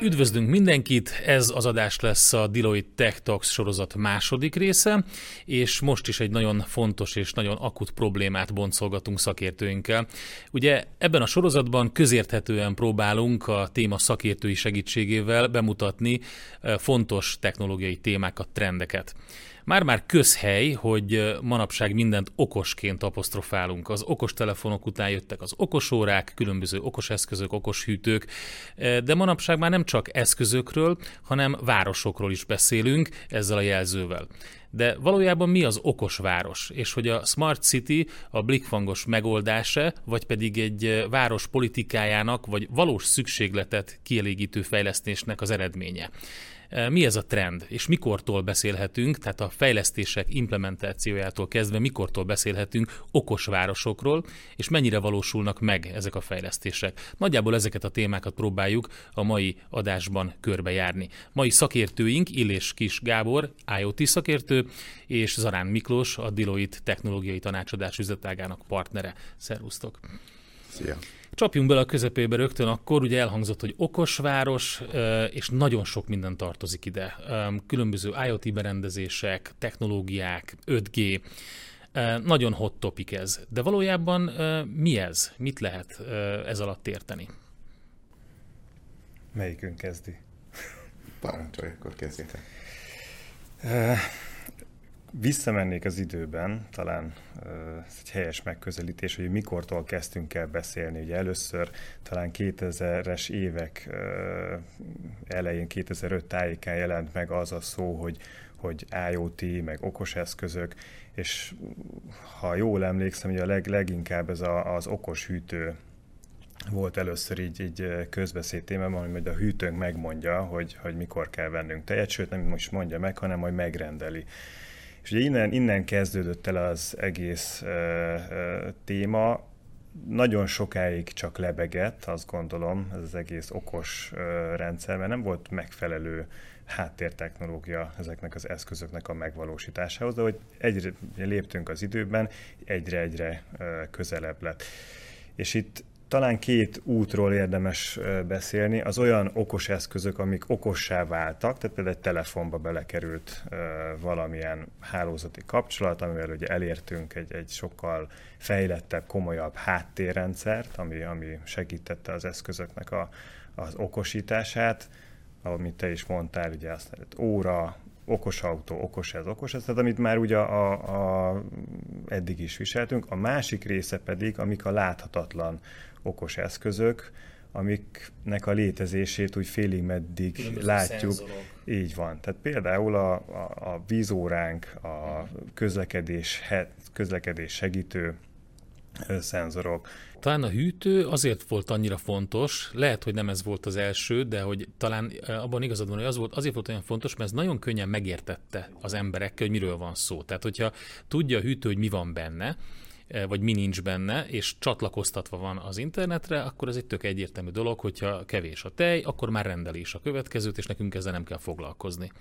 Üdvözlünk mindenkit, ez az adás lesz a Deloitte Tech Talks sorozat második része, és most is egy nagyon fontos és nagyon akut problémát boncolgatunk szakértőinkkel. Ugye ebben a sorozatban közérthetően próbálunk a téma szakértői segítségével bemutatni eh, fontos technológiai témákat, trendeket. Már-már közhely, hogy manapság mindent okosként apostrofálunk. Az okos telefonok után jöttek az okosórák, különböző okos eszközök, okos hűtők, de manapság már nem csak eszközökről, hanem városokról is beszélünk ezzel a jelzővel. De valójában mi az okos város? És hogy a Smart City a blikfangos megoldása, vagy pedig egy város politikájának, vagy valós szükségletet kielégítő fejlesztésnek az eredménye. Mi ez a trend, és mikortól beszélhetünk, tehát a fejlesztések implementációjától kezdve mikortól beszélhetünk okos városokról, és mennyire valósulnak meg ezek a fejlesztések. Nagyjából ezeket a témákat próbáljuk a mai adásban körbejárni. Mai szakértőink Illés Kis Gábor, IoT szakértő, és Zarán Miklós, a Deloitte technológiai tanácsadás üzletágának partnere. Szervusztok! Szia! Csapjunk bele a közepébe rögtön, akkor ugye elhangzott, hogy okos város, és nagyon sok minden tartozik ide. Különböző IoT berendezések, technológiák, 5G, nagyon hot topic ez. De valójában mi ez? Mit lehet ez alatt érteni? Melyikünk kezdi? Parancsolj, akkor kezdjétek visszamennék az időben, talán ez egy helyes megközelítés, hogy mikortól kezdtünk el beszélni. Ugye először talán 2000-es évek elején, 2005 tájékán jelent meg az a szó, hogy, hogy IoT, meg okos eszközök, és ha jól emlékszem, ugye a leg, leginkább ez a, az okos hűtő volt először így, így közbeszéd témában, hogy a hűtőnk megmondja, hogy, hogy mikor kell vennünk tejet, sőt nem most mondja meg, hanem majd megrendeli. És ugye innen, innen kezdődött el az egész uh, uh, téma, nagyon sokáig csak lebegett, azt gondolom, ez az egész okos uh, rendszer, mert nem volt megfelelő háttértechnológia ezeknek az eszközöknek a megvalósításához, de hogy egyre léptünk az időben, egyre-egyre közelebb lett. És itt talán két útról érdemes beszélni. Az olyan okos eszközök, amik okossá váltak, tehát például egy telefonba belekerült valamilyen hálózati kapcsolat, amivel ugye elértünk egy, egy sokkal fejlettebb, komolyabb háttérrendszert, ami, ami segítette az eszközöknek a, az okosítását, amit te is mondtál, ugye azt óra, okos autó, okos ez, okos ez, tehát amit már ugye a, a, eddig is viseltünk. A másik része pedig, amik a láthatatlan okos eszközök, amiknek a létezését úgy félig meddig Különböző látjuk. Szenzorok. Így van. Tehát például a, a, a vízóránk, a közlekedés, közlekedés segítő szenzorok. Talán a hűtő azért volt annyira fontos, lehet, hogy nem ez volt az első, de hogy talán abban igazad van, hogy az volt, azért volt olyan fontos, mert ez nagyon könnyen megértette az emberekkel, hogy miről van szó. Tehát, hogyha tudja a hűtő, hogy mi van benne, vagy mi nincs benne, és csatlakoztatva van az internetre, akkor ez egy tök egyértelmű dolog, hogyha kevés a tej, akkor már rendelés a következőt, és nekünk ezzel nem kell foglalkozni.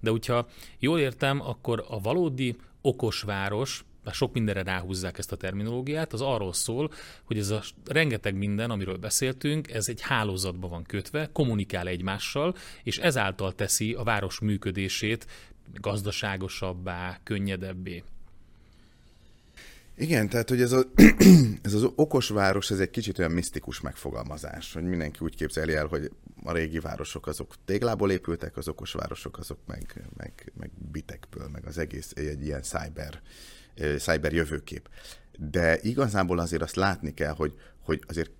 De hogyha jól értem, akkor a valódi okos város, mert sok mindenre ráhúzzák ezt a terminológiát, az arról szól, hogy ez a rengeteg minden, amiről beszéltünk, ez egy hálózatba van kötve, kommunikál egymással, és ezáltal teszi a város működését gazdaságosabbá, könnyedebbé. Igen, tehát hogy ez, a, ez az okos város, ez egy kicsit olyan misztikus megfogalmazás, hogy mindenki úgy képzeli el, hogy a régi városok azok téglából épültek, az okos városok azok meg, meg, meg bitekből, meg az egész egy ilyen cyber, cyber jövőkép. De igazából azért azt látni kell, hogy, hogy azért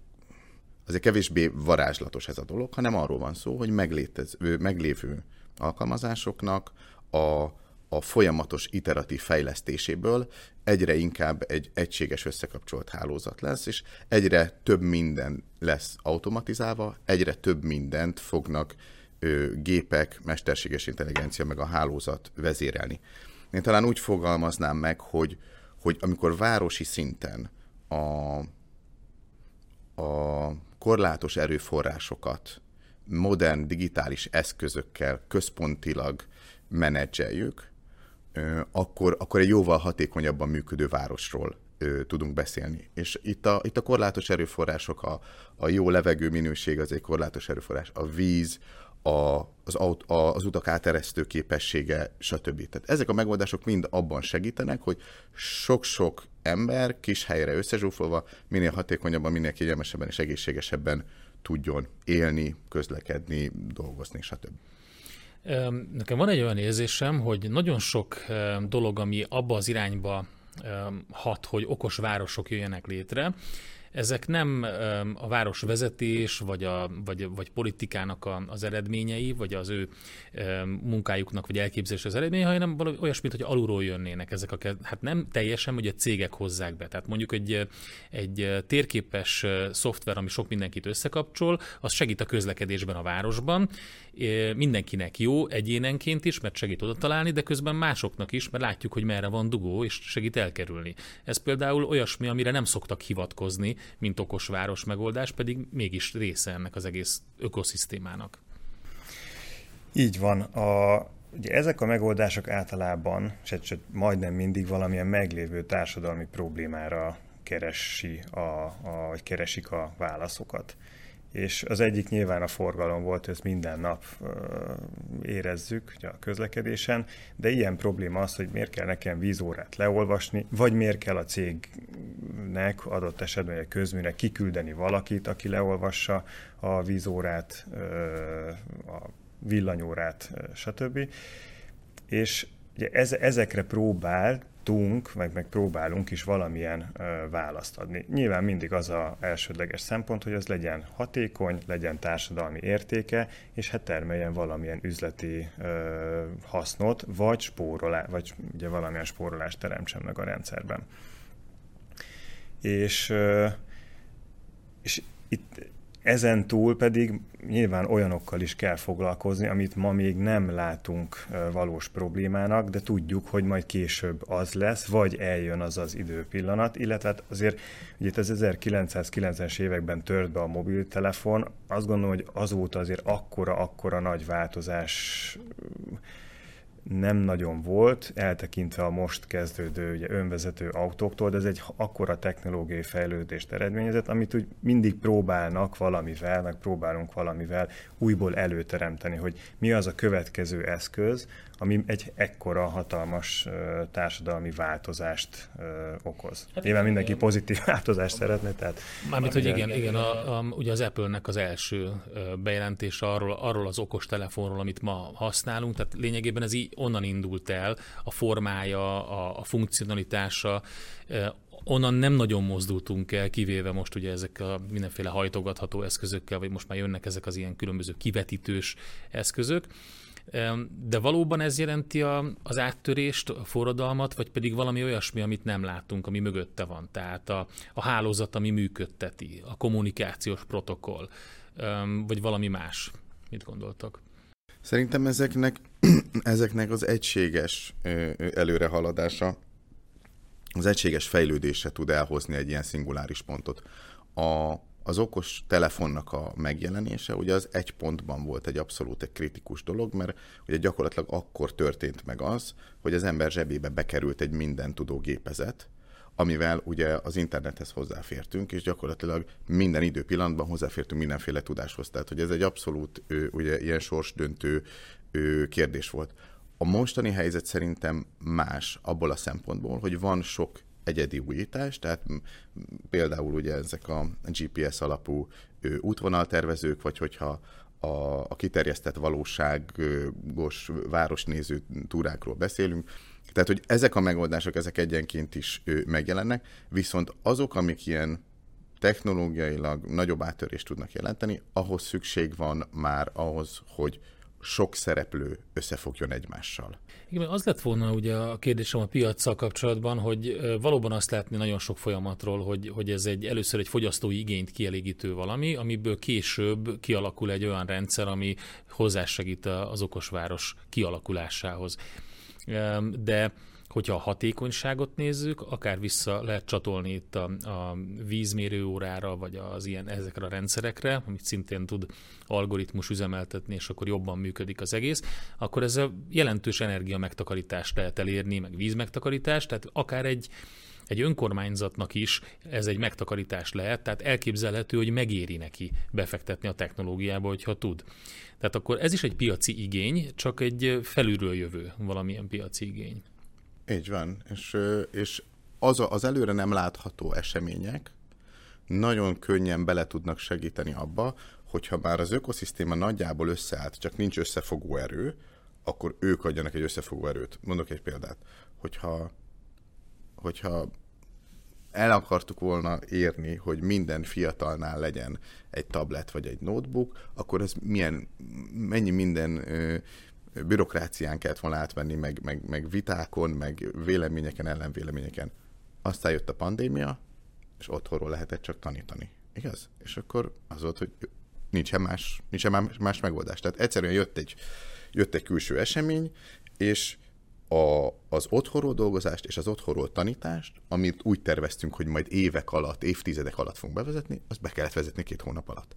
azért kevésbé varázslatos ez a dolog, hanem arról van szó, hogy meglétező, meglévő alkalmazásoknak a, a folyamatos iteratív fejlesztéséből egyre inkább egy egységes összekapcsolt hálózat lesz, és egyre több minden lesz automatizálva, egyre több mindent fognak ö, gépek, mesterséges intelligencia meg a hálózat vezérelni. Én talán úgy fogalmaznám meg, hogy, hogy amikor városi szinten a, a korlátos erőforrásokat modern digitális eszközökkel központilag menedzseljük, akkor, akkor egy jóval hatékonyabban működő városról tudunk beszélni. És itt a, itt a korlátos erőforrások, a, a jó levegő minőség az egy korlátos erőforrás, a víz, a, az, aut, a, az utak áteresztő képessége, stb. Tehát ezek a megoldások mind abban segítenek, hogy sok-sok ember kis helyre összezsúfolva minél hatékonyabban, minél kényelmesebben és egészségesebben tudjon élni, közlekedni, dolgozni, stb. Nekem van egy olyan érzésem, hogy nagyon sok dolog, ami abba az irányba hat, hogy okos városok jöjjenek létre, ezek nem a városvezetés, vagy, a, vagy, vagy politikának a, az eredményei, vagy az ő munkájuknak, vagy elképzelés az eredménye, hanem valami olyasmit, hogy alulról jönnének ezek a, hát nem teljesen, hogy a cégek hozzák be. Tehát mondjuk egy, egy térképes szoftver, ami sok mindenkit összekapcsol, az segít a közlekedésben a városban, mindenkinek jó egyénenként is, mert segít oda találni, de közben másoknak is, mert látjuk, hogy merre van dugó, és segít elkerülni. Ez például olyasmi, amire nem szoktak hivatkozni, mint okos város megoldás, pedig mégis része ennek az egész ökoszisztémának. Így van. A, ugye ezek a megoldások általában, sőt, majdnem mindig valamilyen meglévő társadalmi problémára keresi a, a, keresik a válaszokat és az egyik nyilván a forgalom volt, ezt minden nap érezzük ugye a közlekedésen, de ilyen probléma az, hogy miért kell nekem vízórát leolvasni, vagy miért kell a cégnek adott esetben a közműnek kiküldeni valakit, aki leolvassa a vízórát, a villanyórát, stb. És ugye ezekre próbál tudtunk, meg, meg próbálunk is valamilyen ö, választ adni. Nyilván mindig az a elsődleges szempont, hogy az legyen hatékony, legyen társadalmi értéke, és hát termeljen valamilyen üzleti ö, hasznot, vagy spórolá, vagy ugye valamilyen spórolást teremtsen meg a rendszerben. És, ö, és itt ezen túl pedig nyilván olyanokkal is kell foglalkozni, amit ma még nem látunk valós problémának, de tudjuk, hogy majd később az lesz, vagy eljön az az időpillanat, illetve hát azért ugye itt az 1990-es években tört be a mobiltelefon, azt gondolom, hogy azóta azért akkora-akkora nagy változás nem nagyon volt, eltekintve a most kezdődő ugye, önvezető autóktól, de ez egy akkora technológiai fejlődést eredményezett, amit úgy mindig próbálnak valamivel, meg próbálunk valamivel újból előteremteni, hogy mi az a következő eszköz, ami egy ekkora hatalmas társadalmi változást okoz. Hát Nyilván mindenki igen. pozitív változást szeretne, tehát... Mármint, hogy igen, igen, a, a, ugye az Apple-nek az első bejelentése arról, arról az okos telefonról, amit ma használunk, tehát lényegében ez így onnan indult el, a formája, a, a funkcionalitása, onnan nem nagyon mozdultunk el, kivéve most ugye ezek a mindenféle hajtogatható eszközökkel, vagy most már jönnek ezek az ilyen különböző kivetítős eszközök. De valóban ez jelenti a, az áttörést, a forradalmat, vagy pedig valami olyasmi, amit nem látunk, ami mögötte van. Tehát a, a hálózat, ami működteti, a kommunikációs protokoll, vagy valami más. Mit gondoltak? Szerintem ezeknek, ezeknek az egységes előrehaladása, az egységes fejlődése tud elhozni egy ilyen szinguláris pontot. A, az okos telefonnak a megjelenése ugye az egy pontban volt egy abszolút egy kritikus dolog, mert ugye gyakorlatilag akkor történt meg az, hogy az ember zsebébe bekerült egy minden tudó gépezet, amivel ugye az internethez hozzáfértünk, és gyakorlatilag minden időpillanatban hozzáfértünk mindenféle tudáshoz. Tehát, hogy ez egy abszolút ugye, ilyen sorsdöntő kérdés volt. A mostani helyzet szerintem más abból a szempontból, hogy van sok egyedi újítás, tehát például ugye ezek a GPS alapú útvonaltervezők, vagy hogyha a, a kiterjesztett valóságos városnéző túrákról beszélünk, tehát, hogy ezek a megoldások, ezek egyenként is megjelennek, viszont azok, amik ilyen technológiailag nagyobb áttörést tudnak jelenteni, ahhoz szükség van már ahhoz, hogy sok szereplő összefogjon egymással. Igen, az lett volna ugye a kérdésem a piacsal kapcsolatban, hogy valóban azt látni nagyon sok folyamatról, hogy, hogy ez egy először egy fogyasztói igényt kielégítő valami, amiből később kialakul egy olyan rendszer, ami hozzásegít az okosváros kialakulásához. De hogyha a hatékonyságot nézzük, akár vissza lehet csatolni itt a, a vízmérő órára, vagy az ilyen, ezekre a rendszerekre, amit szintén tud algoritmus üzemeltetni, és akkor jobban működik az egész, akkor ez a jelentős energia megtakarítást lehet elérni, meg víz megtakarítást, tehát akár egy egy önkormányzatnak is ez egy megtakarítás lehet, tehát elképzelhető, hogy megéri neki befektetni a technológiába, hogyha tud. Tehát akkor ez is egy piaci igény, csak egy felülről jövő valamilyen piaci igény. Így van, és, és az, az előre nem látható események nagyon könnyen bele tudnak segíteni abba, hogyha már az ökoszisztéma nagyjából összeállt, csak nincs összefogó erő, akkor ők adjanak egy összefogó erőt. Mondok egy példát. Hogyha, hogyha el akartuk volna érni, hogy minden fiatalnál legyen egy tablet vagy egy notebook, akkor ez milyen, mennyi minden bürokrácián kellett volna átvenni, meg, meg, meg vitákon, meg véleményeken, ellenvéleményeken. Aztán jött a pandémia, és otthonról lehetett csak tanítani. Igaz? És akkor az volt, hogy nincsen más, nincsen más, más megoldás. Tehát egyszerűen jött egy, jött egy külső esemény, és a, az otthonról dolgozást és az otthonról tanítást, amit úgy terveztünk, hogy majd évek alatt, évtizedek alatt fogunk bevezetni, az be kellett vezetni két hónap alatt.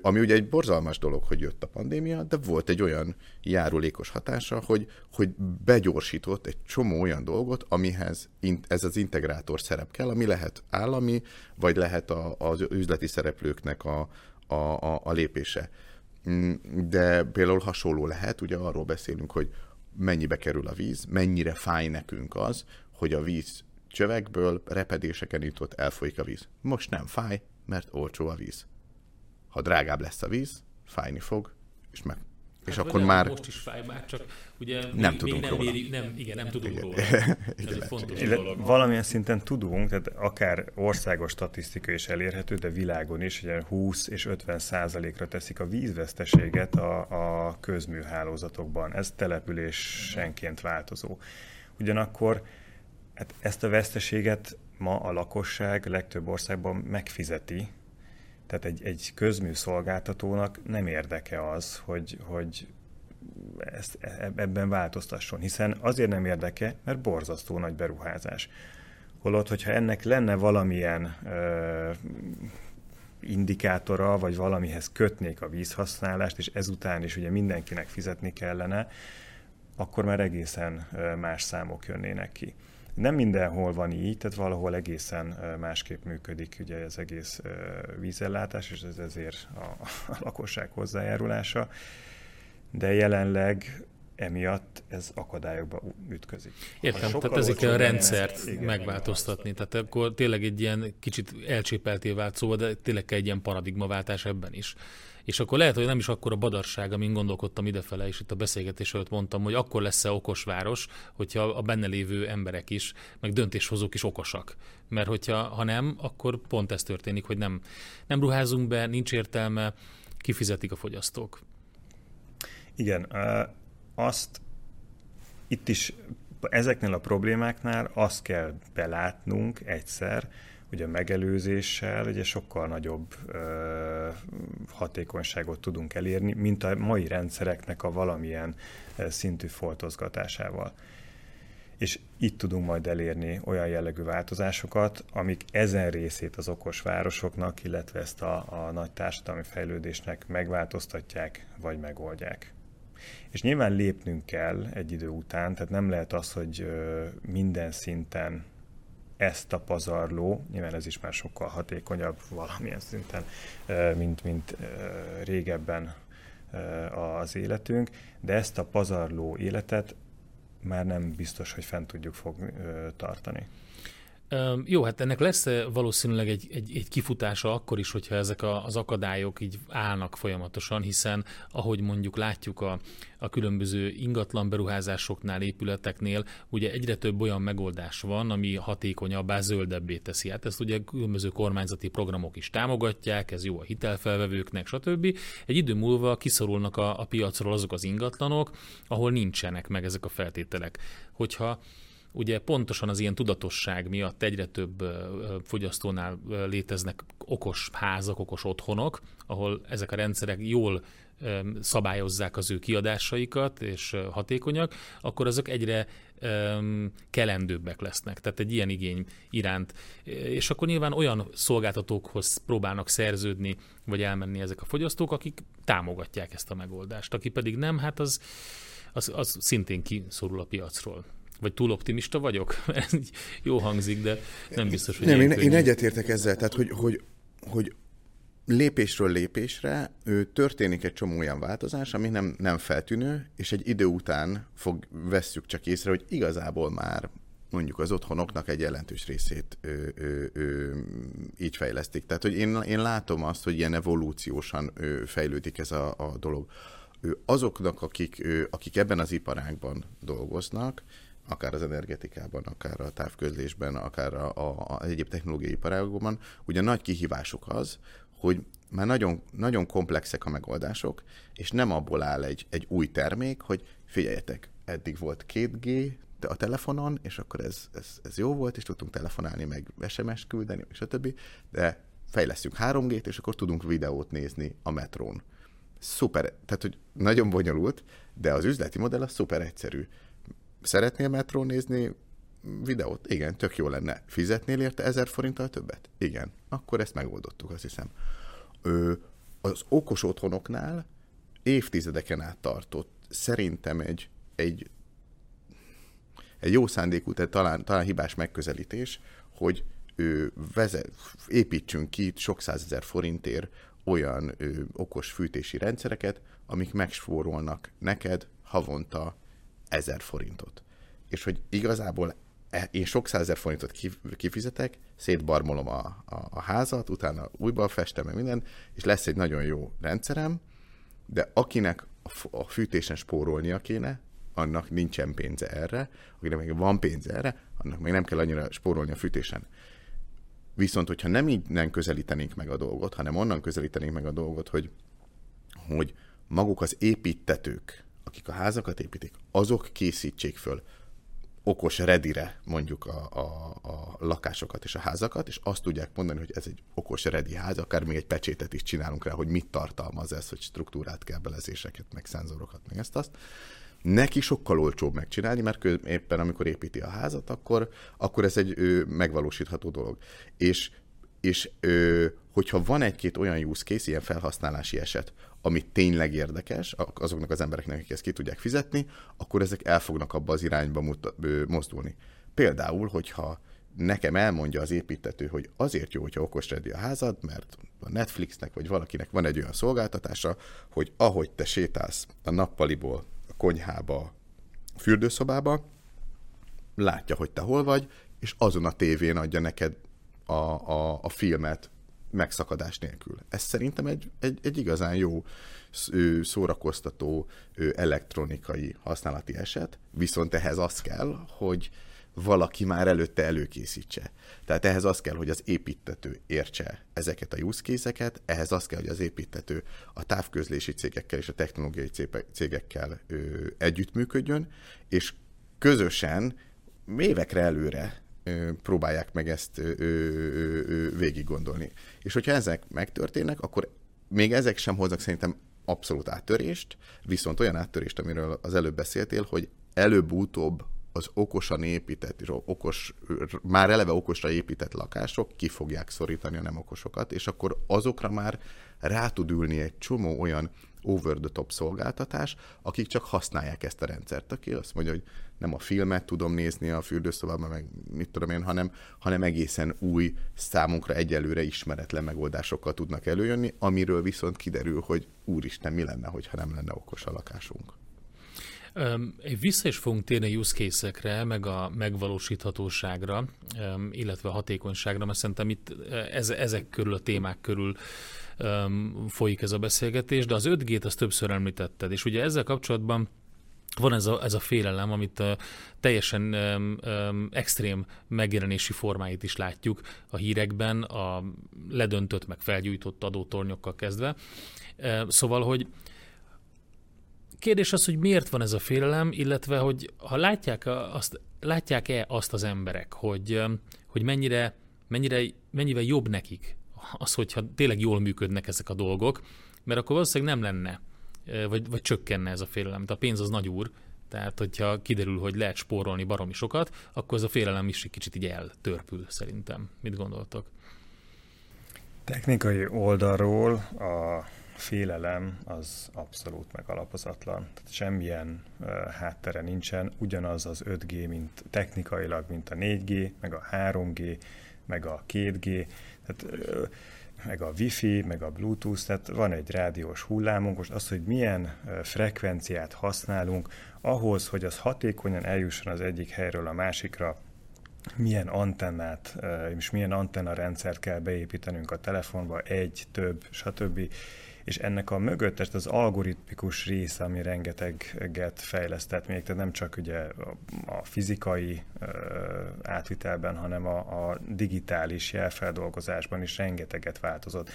Ami ugye egy borzalmas dolog, hogy jött a pandémia, de volt egy olyan járulékos hatása, hogy, hogy begyorsított egy csomó olyan dolgot, amihez ez az integrátor szerep kell, ami lehet állami, vagy lehet a, az üzleti szereplőknek a, a, a, a lépése. Mm, de például hasonló lehet, ugye arról beszélünk, hogy mennyibe kerül a víz, mennyire fáj nekünk az, hogy a víz csövekből repedéseken jutott elfolyik a víz. Most nem fáj, mert olcsó a víz. Ha drágább lesz a víz, fájni fog, és meg és hát, akkor már... Most is fáj már, csak ugye nem még, tudunk még nem róla. Méri, nem, igen, nem tudunk igen. róla. Ez egy fontos dolog. Valamilyen szinten tudunk, tehát akár országos statisztika is elérhető, de világon is ugye 20 és 50 százalékra teszik a vízveszteséget a, a közműhálózatokban. Ez településenként változó. Ugyanakkor hát ezt a veszteséget ma a lakosság legtöbb országban megfizeti, tehát egy, egy közműszolgáltatónak nem érdeke az, hogy, hogy ezt, e, ebben változtasson, hiszen azért nem érdeke, mert borzasztó nagy beruházás. Holott, hogyha ennek lenne valamilyen ö, indikátora, vagy valamihez kötnék a vízhasználást, és ezután is ugye mindenkinek fizetni kellene, akkor már egészen más számok jönnének ki. Nem mindenhol van így, tehát valahol egészen másképp működik ugye az egész vízellátás, és ez ezért a, a lakosság hozzájárulása, de jelenleg emiatt ez akadályokba ütközik. Értem, tehát kell a rendszert igen, megváltoztatni. Tehát akkor tényleg egy ilyen kicsit elcsépelté vált szó, de tényleg kell egy ilyen paradigmaváltás ebben is. És akkor lehet, hogy nem is akkor a badarság, amin gondolkodtam idefele, és itt a beszélgetés előtt mondtam, hogy akkor lesz-e okos város, hogyha a benne lévő emberek is, meg döntéshozók is okosak. Mert hogyha ha nem, akkor pont ez történik, hogy nem, nem ruházunk be, nincs értelme, kifizetik a fogyasztók. Igen, azt itt is ezeknél a problémáknál azt kell belátnunk egyszer, a megelőzéssel ugye sokkal nagyobb ö, hatékonyságot tudunk elérni, mint a mai rendszereknek a valamilyen szintű foltozgatásával. És itt tudunk majd elérni olyan jellegű változásokat, amik ezen részét az okos városoknak, illetve ezt a, a nagy társadalmi fejlődésnek megváltoztatják, vagy megoldják. És nyilván lépnünk kell egy idő után, tehát nem lehet az, hogy minden szinten ezt a pazarló, nyilván ez is már sokkal hatékonyabb valamilyen szinten, mint, mint régebben az életünk, de ezt a pazarló életet már nem biztos, hogy fent tudjuk fog tartani. Jó, hát ennek lesz valószínűleg egy, egy, egy kifutása akkor is, hogyha ezek a, az akadályok így állnak folyamatosan, hiszen ahogy mondjuk látjuk a, a különböző ingatlan beruházásoknál, épületeknél, ugye egyre több olyan megoldás van, ami hatékonyabbá, zöldebbé teszi. Hát ezt ugye különböző kormányzati programok is támogatják, ez jó a hitelfelvevőknek, stb. Egy idő múlva kiszorulnak a, a piacról azok az ingatlanok, ahol nincsenek meg ezek a feltételek. Hogyha ugye pontosan az ilyen tudatosság miatt egyre több fogyasztónál léteznek okos házak, okos otthonok, ahol ezek a rendszerek jól szabályozzák az ő kiadásaikat, és hatékonyak, akkor azok egyre kelendőbbek lesznek. Tehát egy ilyen igény iránt. És akkor nyilván olyan szolgáltatókhoz próbálnak szerződni, vagy elmenni ezek a fogyasztók, akik támogatják ezt a megoldást. Aki pedig nem, hát az, az, az szintén kiszorul a piacról Vagy túl optimista vagyok? Ez jó hangzik, de nem biztos, hogy Nem, én, én egyetértek ezzel, tehát hogy, hogy, hogy lépésről lépésre ő, történik egy csomó olyan változás, ami nem, nem feltűnő, és egy idő után fog, vesszük csak észre, hogy igazából már mondjuk az otthonoknak egy jelentős részét ő, ő, ő, így fejlesztik. Tehát, hogy én, én látom azt, hogy ilyen evolúciósan ő, fejlődik ez a, a dolog. Ő, azoknak, akik, ő, akik ebben az iparágban dolgoznak, akár az energetikában, akár a távközlésben, akár a, a, a egyéb technológiai iparágokban, ugye nagy kihívásuk az, hogy már nagyon, nagyon komplexek a megoldások, és nem abból áll egy, egy új termék, hogy figyeljetek, eddig volt 2G a telefonon, és akkor ez, ez, ez jó volt, és tudtunk telefonálni, meg SMS küldeni, és a többi, de fejlesztjük 3G-t, és akkor tudunk videót nézni a metrón. Szuper, tehát hogy nagyon bonyolult, de az üzleti modell az szuper egyszerű. Szeretnél metrón nézni videót? Igen, tök jó lenne. Fizetnél érte ezer forinttal többet? Igen. Akkor ezt megoldottuk, azt hiszem. Ö, az okos otthonoknál évtizedeken át tartott szerintem egy, egy, egy jó szándékú, tehát talán, talán hibás megközelítés, hogy ő vezet, építsünk ki sok százezer forintért olyan ő, okos fűtési rendszereket, amik megspórolnak neked havonta ezer forintot. És hogy igazából e, én sok százezer forintot kifizetek, szétbarmolom a, a, a házat, utána újba festem meg minden, és lesz egy nagyon jó rendszerem, de akinek a fűtésen spórolnia kéne, annak nincsen pénze erre, akinek meg van pénze erre, annak még nem kell annyira spórolni a fűtésen. Viszont, hogyha nem így nem közelítenénk meg a dolgot, hanem onnan közelítenénk meg a dolgot, hogy, hogy maguk az építetők, akik a házakat építik, azok készítsék föl okos redire mondjuk a, a, a lakásokat és a házakat, és azt tudják mondani, hogy ez egy okos redi ház, akár még egy pecsétet is csinálunk rá, hogy mit tartalmaz ez, hogy struktúrát, belezéseket, meg szenzorokat, meg ezt azt. Neki sokkal olcsóbb megcsinálni, mert éppen amikor építi a házat, akkor, akkor ez egy ő, megvalósítható dolog. És, és ő, hogyha van egy-két olyan use case, ilyen felhasználási eset, ami tényleg érdekes azoknak az embereknek, akik ezt ki tudják fizetni, akkor ezek el fognak abba az irányba muta, mozdulni. Például, hogyha nekem elmondja az építető, hogy azért jó, hogyha okosredi a házad, mert a Netflixnek vagy valakinek van egy olyan szolgáltatása, hogy ahogy te sétálsz a nappaliból a konyhába, a fürdőszobába, látja, hogy te hol vagy, és azon a tévén adja neked a, a, a filmet megszakadás nélkül. Ez szerintem egy, egy, egy igazán jó szórakoztató elektronikai használati eset, viszont ehhez az kell, hogy valaki már előtte előkészítse. Tehát ehhez az kell, hogy az építető értse ezeket a use case-eket, ehhez az kell, hogy az építető a távközlési cégekkel és a technológiai cégekkel ő, együttműködjön, és közösen évekre előre próbálják meg ezt végig gondolni. És hogyha ezek megtörténnek, akkor még ezek sem hoznak szerintem abszolút áttörést, viszont olyan áttörést, amiről az előbb beszéltél, hogy előbb-utóbb az okosan épített, és okos, már eleve okosra épített lakások ki fogják szorítani a nem okosokat, és akkor azokra már rá tud ülni egy csomó olyan over-the-top szolgáltatás, akik csak használják ezt a rendszert. Aki azt mondja, hogy nem a filmet tudom nézni a fürdőszobában, meg mit tudom én, hanem, hanem egészen új, számunkra egyelőre ismeretlen megoldásokkal tudnak előjönni, amiről viszont kiderül, hogy úristen, mi lenne, hogyha nem lenne okos a lakásunk. Vissza is fogunk térni a use case-ekre, meg a megvalósíthatóságra, illetve a hatékonyságra, mert szerintem itt ez, ezek körül, a témák körül folyik ez a beszélgetés, de az 5G-t azt többször említetted, és ugye ezzel kapcsolatban van ez a, ez a félelem, amit a teljesen um, um, extrém megjelenési formáit is látjuk a hírekben, a ledöntött, meg felgyújtott adótornyokkal kezdve. Uh, szóval, hogy kérdés az, hogy miért van ez a félelem, illetve hogy ha látják azt, látják-e azt az emberek, hogy, hogy mennyire, mennyire, mennyivel jobb nekik az, hogyha tényleg jól működnek ezek a dolgok, mert akkor valószínűleg nem lenne, vagy, vagy csökkenne ez a félelem. Tehát a pénz az nagy úr, tehát hogyha kiderül, hogy lehet spórolni baromi sokat, akkor ez a félelem is egy kicsit így eltörpül szerintem. Mit gondoltok? Technikai oldalról a félelem az abszolút megalapozatlan. Tehát semmilyen uh, háttere nincsen, ugyanaz az 5G, mint technikailag, mint a 4G, meg a 3G, meg a 2G, tehát, uh, meg a Wi-Fi, meg a Bluetooth, tehát van egy rádiós hullámunk, most az, hogy milyen frekvenciát használunk, ahhoz, hogy az hatékonyan eljusson az egyik helyről a másikra, milyen antennát és milyen antenna rendszert kell beépítenünk a telefonba, egy, több, stb. És ennek a mögöttes az algoritmikus része, ami rengeteget fejlesztett még, tehát nem csak ugye a fizikai átvitelben, hanem a, a digitális jelfeldolgozásban is rengeteget változott.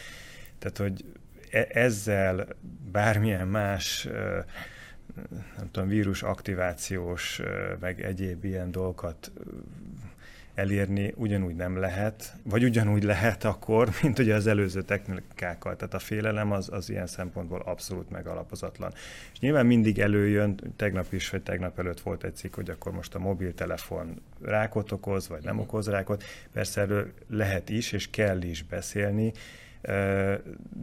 Tehát, hogy e- ezzel bármilyen más nem tudom, vírus aktivációs, meg egyéb ilyen dolgokat elérni ugyanúgy nem lehet, vagy ugyanúgy lehet akkor, mint ugye az előző technikákkal. Tehát a félelem az, az ilyen szempontból abszolút megalapozatlan. És nyilván mindig előjön, tegnap is, vagy tegnap előtt volt egy cikk, hogy akkor most a mobiltelefon rákot okoz, vagy nem okoz rákot. Persze erről lehet is, és kell is beszélni,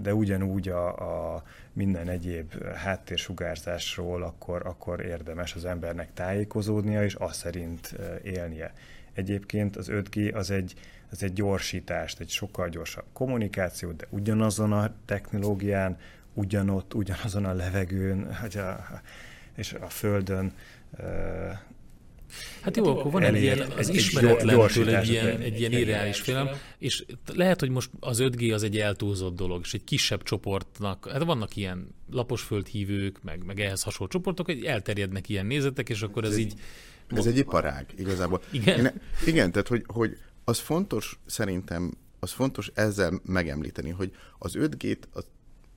de ugyanúgy a, a minden egyéb háttérsugárzásról akkor, akkor érdemes az embernek tájékozódnia, és azt szerint élnie. Egyébként az 5G az egy, az egy gyorsítást, egy sokkal gyorsabb kommunikáció, de ugyanazon a technológián, ugyanott, ugyanazon a levegőn, hogy a, és a Földön Hát jó, akkor van egy ilyen, az ismeretlentől egy ilyen, egy ilyen irreális félelem, és lehet, hogy most az 5G az egy eltúlzott dolog, és egy kisebb csoportnak, hát vannak ilyen laposföldhívők, meg, meg ehhez hasonló csoportok, hogy elterjednek ilyen nézetek, és akkor ez így ez egy iparág, igazából. Igen? Én, igen, tehát hogy, hogy az fontos szerintem, az fontos ezzel megemlíteni, hogy az 5G-t az,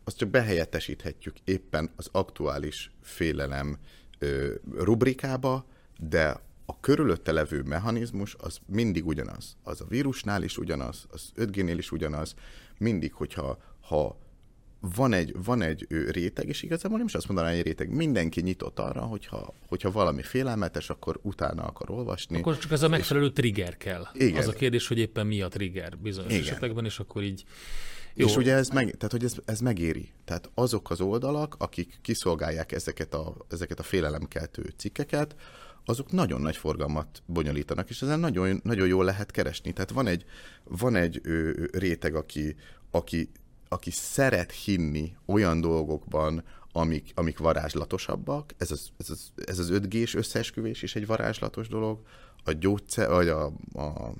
az csak behelyettesíthetjük éppen az aktuális félelem ö, rubrikába, de a körülötte levő mechanizmus az mindig ugyanaz. Az a vírusnál is ugyanaz, az 5G-nél is ugyanaz. Mindig, hogyha ha van egy, van egy réteg, és igazából nem is azt mondanám, hogy réteg, mindenki nyitott arra, hogyha, hogyha valami félelmetes, akkor utána akar olvasni. Akkor csak ez a megfelelő és... trigger kell. Igen. Az a kérdés, hogy éppen mi a trigger bizonyos Igen. esetekben, és akkor így jó. És ugye ez, meg, tehát, hogy ez, ez megéri. Tehát azok az oldalak, akik kiszolgálják ezeket a, ezeket a félelemkeltő cikkeket, azok nagyon nagy forgalmat bonyolítanak, és ezen nagyon, nagyon jól lehet keresni. Tehát van egy, van egy ö, réteg, aki, aki aki szeret hinni olyan dolgokban, amik, amik varázslatosabbak, ez az, ez az, ez az 5G-s összeesküvés is egy varázslatos dolog, a gyógyszer, vagy a, a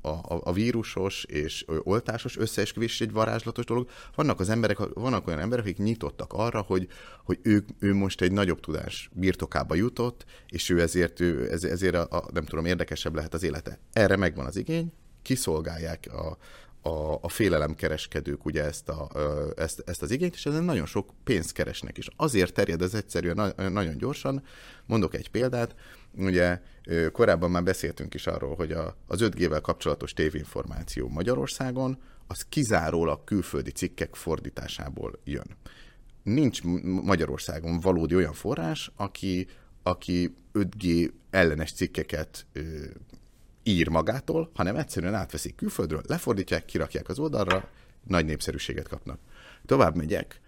a, a vírusos és oltásos összeesküvés egy varázslatos dolog. Vannak az emberek, vannak olyan emberek, akik nyitottak arra, hogy, hogy ő, ő most egy nagyobb tudás birtokába jutott, és ő ezért, ő, ezért a, a, nem tudom, érdekesebb lehet az élete. Erre megvan az igény, kiszolgálják a, a, a félelemkereskedők ugye ezt, a, ezt, ezt az igényt, és ezen nagyon sok pénzt keresnek is. Azért terjed ez egyszerűen nagyon gyorsan. Mondok egy példát, ugye korábban már beszéltünk is arról, hogy a, az 5G-vel kapcsolatos tévinformáció Magyarországon az kizárólag külföldi cikkek fordításából jön. Nincs Magyarországon valódi olyan forrás, aki, aki 5G ellenes cikkeket ír magától, hanem egyszerűen átveszik külföldről, lefordítják, kirakják az oldalra, nagy népszerűséget kapnak. Tovább megyek,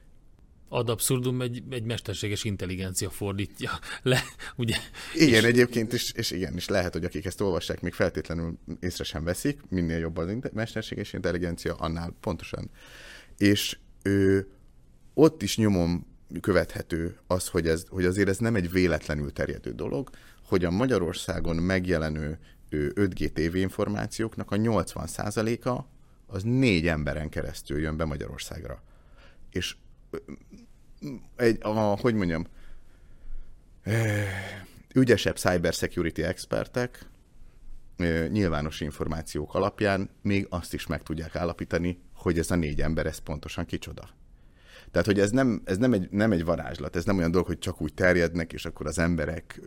ad abszurdum egy, egy mesterséges intelligencia fordítja le, ugye? Igen, és... egyébként is, és igen, és lehet, hogy akik ezt olvassák, még feltétlenül észre sem veszik, minél jobb az mesterséges intelligencia, annál pontosan. És ő, ott is nyomom követhető az, hogy, ez, hogy azért ez nem egy véletlenül terjedő dolog, hogy a Magyarországon megjelenő 5G TV információknak a 80%-a az négy emberen keresztül jön be Magyarországra. És egy, a, hogy mondjam, ügyesebb cybersecurity expertek nyilvános információk alapján még azt is meg tudják állapítani, hogy ez a négy ember, ez pontosan kicsoda. Tehát, hogy ez nem, ez nem egy, nem egy varázslat, ez nem olyan dolog, hogy csak úgy terjednek, és akkor az emberek,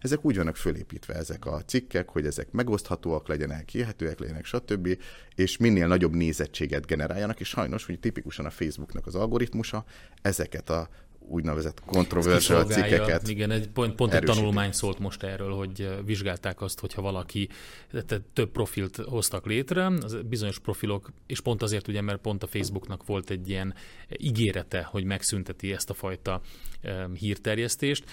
ezek úgy vannak fölépítve ezek a cikkek, hogy ezek megoszthatóak legyenek, kihetőek legyenek, stb., és minél nagyobb nézettséget generáljanak, és sajnos, hogy tipikusan a Facebooknak az algoritmusa ezeket a úgynevezett kontroversial cikkeket Igen, egy pont, pont egy tanulmány szólt most erről, hogy vizsgálták azt, hogyha valaki tehát több profilt hoztak létre, az bizonyos profilok, és pont azért ugye, mert pont a Facebooknak volt egy ilyen ígérete, hogy megszünteti ezt a fajta hírterjesztést,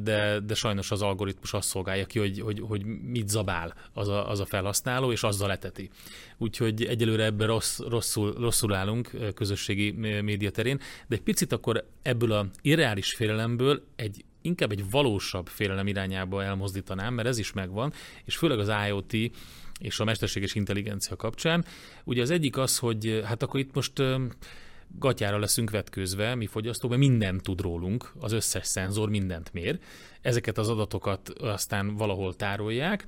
de, de sajnos az algoritmus azt szolgálja ki, hogy, hogy, hogy mit zabál az a, az a felhasználó, és azzal leteti. Úgyhogy egyelőre ebben rossz, rosszul, rosszul állunk közösségi média terén, de egy picit akkor ebből a irreális félelemből egy inkább egy valósabb félelem irányába elmozdítanám, mert ez is megvan, és főleg az IoT és a mesterséges intelligencia kapcsán. Ugye az egyik az, hogy hát akkor itt most gatyára leszünk vetkőzve, mi fogyasztók, mert mindent tud rólunk, az összes szenzor mindent mér. Ezeket az adatokat aztán valahol tárolják,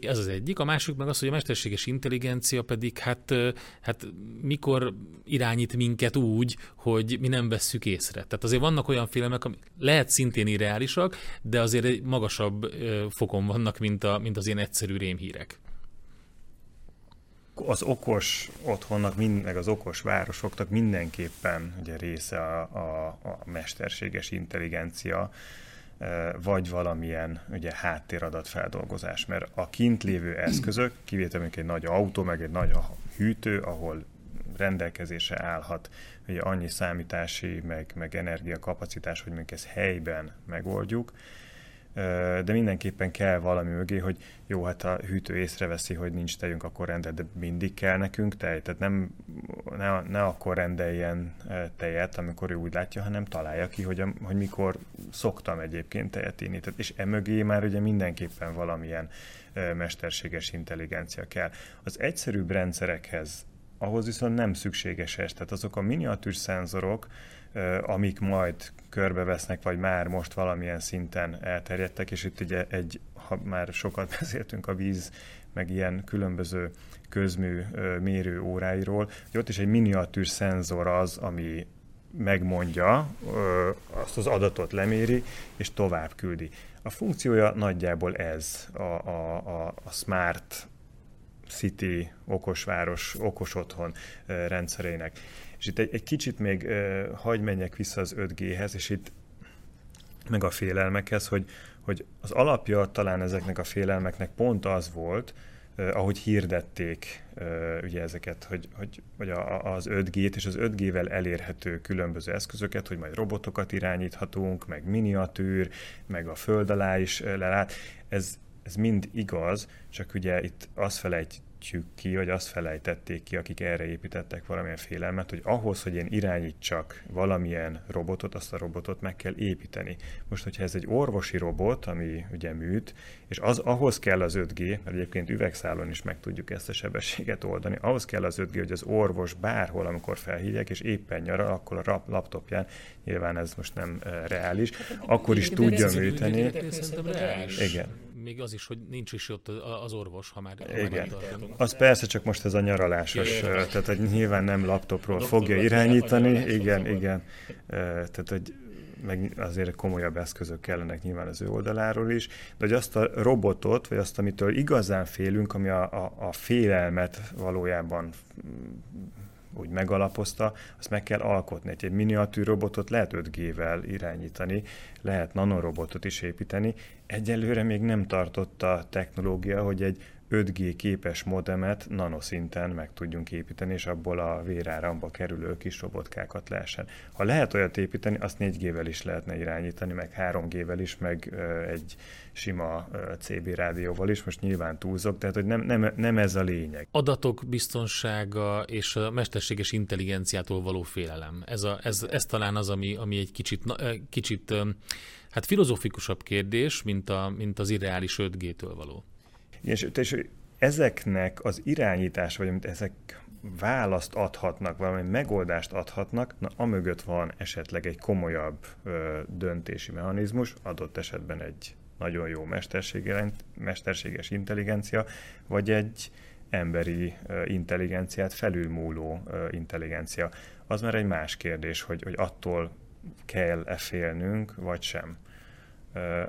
ez az egyik. A másik meg az, hogy a mesterséges intelligencia pedig hát, hát mikor irányít minket úgy, hogy mi nem vesszük észre. Tehát azért vannak olyan filmek, amik lehet szintén irreálisak, de azért egy magasabb fokon vannak, mint, a, mint az ilyen egyszerű rémhírek az okos otthonnak, mind, meg az okos városoknak mindenképpen ugye része a, a, a mesterséges intelligencia, vagy valamilyen ugye, háttéradatfeldolgozás, mert a kint lévő eszközök, kivétel egy nagy autó, meg egy nagy hűtő, ahol rendelkezésre állhat ugye annyi számítási, meg, meg energiakapacitás, hogy mondjuk ezt helyben megoldjuk, de mindenképpen kell valami mögé, hogy jó, hát a hűtő észreveszi, hogy nincs tejünk, akkor rendel, de mindig kell nekünk tej, tehát nem, ne, ne akkor rendeljen tejet, amikor ő úgy látja, hanem találja ki, hogy, hogy mikor szoktam egyébként tejet inni. Tehát, és emögé már ugye mindenképpen valamilyen mesterséges intelligencia kell. Az egyszerűbb rendszerekhez ahhoz viszont nem szükséges ez. Tehát azok a miniatűr szenzorok, amik majd körbevesznek, vagy már most valamilyen szinten elterjedtek, és itt ugye egy, ha már sokat beszéltünk a víz, meg ilyen különböző közmű mérő óráiról, hogy ott is egy miniatűr szenzor az, ami megmondja, azt az adatot leméri, és tovább küldi. A funkciója nagyjából ez a, a, a, a smart city, okosváros, okos otthon rendszerének. És itt egy, egy kicsit még hagy menjek vissza az 5G-hez, és itt meg a félelmekhez, hogy, hogy az alapja talán ezeknek a félelmeknek pont az volt, uh, ahogy hirdették uh, ugye ezeket, hogy, hogy, hogy az 5G-t és az 5G-vel elérhető különböző eszközöket, hogy majd robotokat irányíthatunk, meg miniatűr, meg a föld alá is lelát. Ez, ez mind igaz, csak ugye itt azt felejt, ejtjük ki, vagy azt felejtették ki, akik erre építettek valamilyen félelmet, hogy ahhoz, hogy én irányítsak valamilyen robotot, azt a robotot meg kell építeni. Most, hogyha ez egy orvosi robot, ami ugye műt, és az ahhoz kell az 5G, mert egyébként üvegszálon is meg tudjuk ezt a sebességet oldani, ahhoz kell az 5G, hogy az orvos bárhol, amikor felhívják, és éppen nyaral, akkor a laptopján, nyilván ez most nem reális, akkor is tudja műteni. Igen még az is, hogy nincs is ott az orvos, ha már, Igen. Ha már az persze, csak most ez a nyaralásos, igen, tehát hogy nyilván nem laptopról fogja irányítani, igen, igen. Tehát, hogy meg azért komolyabb eszközök kellenek nyilván az ő oldaláról is, de hogy azt a robotot, vagy azt, amitől igazán félünk, ami a, a, a félelmet valójában úgy megalapozta, azt meg kell alkotni. Egy miniatűr robotot lehet 5G-vel irányítani, lehet nanorobotot is építeni. Egyelőre még nem tartott a technológia, hogy egy 5G képes modemet nanoszinten meg tudjunk építeni, és abból a véráramba kerülő kis robotkákat lehessen. Ha lehet olyat építeni, azt 4G-vel is lehetne irányítani, meg 3G-vel is, meg egy sima CB rádióval is, most nyilván túlzok, tehát hogy nem, nem, nem ez a lényeg. Adatok biztonsága és a mesterséges intelligenciától való félelem. Ez, a, ez, ez talán az, ami, ami egy kicsit, kicsit hát filozofikusabb kérdés, mint, a, mint az irreális 5G-től való. És, és ezeknek az irányítás, vagy amit ezek választ adhatnak, valami megoldást adhatnak, na amögött van esetleg egy komolyabb ö, döntési mechanizmus, adott esetben egy nagyon jó mesterséges intelligencia, vagy egy emberi intelligenciát felülmúló intelligencia. Az már egy más kérdés, hogy, hogy attól kell-e félnünk, vagy sem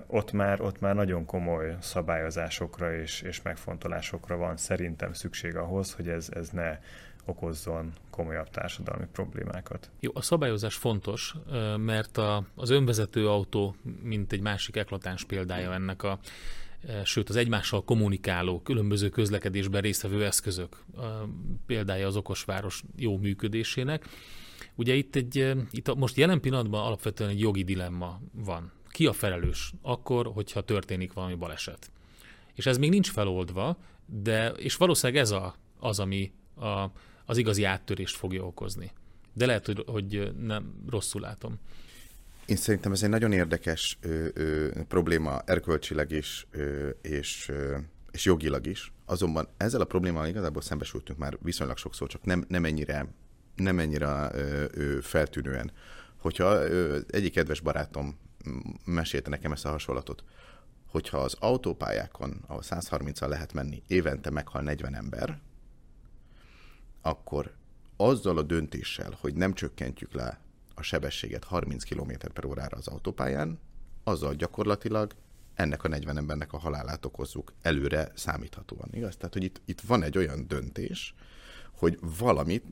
ott már, ott már nagyon komoly szabályozásokra és, és megfontolásokra van szerintem szükség ahhoz, hogy ez, ez ne okozzon komolyabb társadalmi problémákat. Jó, a szabályozás fontos, mert a, az önvezető autó, mint egy másik eklatáns példája ennek a sőt az egymással kommunikáló, különböző közlekedésben résztvevő eszközök példája az okosváros jó működésének. Ugye itt, egy, itt most jelen pillanatban alapvetően egy jogi dilemma van. Ki a felelős akkor, hogyha történik valami baleset? És ez még nincs feloldva, de, és valószínűleg ez a, az, ami a, az igazi áttörést fogja okozni. De lehet, hogy, hogy nem rosszul látom. Én szerintem ez egy nagyon érdekes ö, ö, probléma erkölcsileg is, ö, és, ö, és jogilag is. Azonban ezzel a problémával igazából szembesültünk már viszonylag sokszor, csak nem, nem ennyire, nem ennyire ö, ö, feltűnően. Hogyha ö, egyik kedves barátom mesélte nekem ezt a hasonlatot, hogyha az autópályákon, ahol 130-al lehet menni, évente meghal 40 ember, akkor azzal a döntéssel, hogy nem csökkentjük le a sebességet 30 km per órára az autópályán, azzal gyakorlatilag ennek a 40 embernek a halálát okozzuk előre számíthatóan. Igaz? Tehát, hogy itt, itt van egy olyan döntés, hogy valamit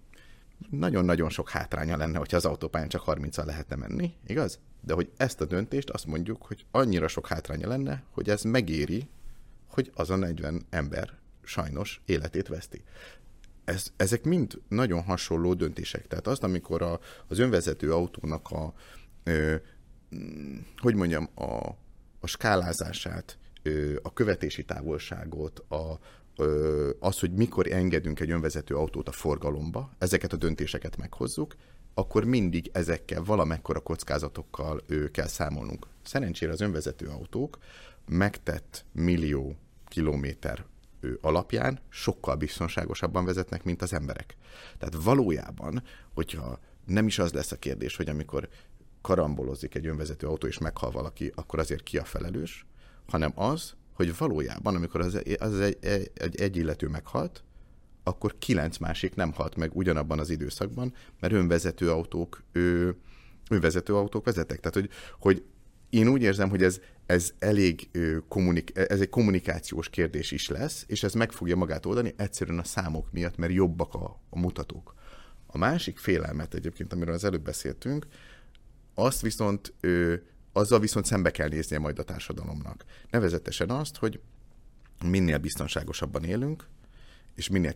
nagyon-nagyon sok hátránya lenne, hogyha az autópályán csak 30-al lehetne menni, igaz? De hogy ezt a döntést azt mondjuk, hogy annyira sok hátránya lenne, hogy ez megéri, hogy az a 40 ember sajnos életét veszti ez, ezek mind nagyon hasonló döntések. Tehát azt, amikor a, az önvezető autónak a, ö, hogy mondjam, a, a skálázását, ö, a követési távolságot, a, az, hogy mikor engedünk egy önvezető autót a forgalomba, ezeket a döntéseket meghozzuk, akkor mindig ezekkel valamekkora kockázatokkal ö, kell számolnunk. Szerencsére az önvezető autók megtett millió kilométer alapján sokkal biztonságosabban vezetnek, mint az emberek. Tehát valójában, hogyha nem is az lesz a kérdés, hogy amikor karambolozik egy önvezető autó és meghal valaki, akkor azért ki a felelős, hanem az, hogy valójában, amikor az, az egy, egy, egy, illető meghalt, akkor kilenc másik nem halt meg ugyanabban az időszakban, mert önvezető autók, ő, önvezető autók vezetek. Tehát, hogy, hogy én úgy érzem, hogy ez, ez elég kommunik- ez egy kommunikációs kérdés is lesz, és ez meg fogja magát oldani egyszerűen a számok miatt, mert jobbak a, a mutatók. A másik félelmet egyébként, amiről az előbb beszéltünk, azt viszont, ö, azzal viszont szembe kell néznie majd a társadalomnak. Nevezetesen azt, hogy minél biztonságosabban élünk, és minél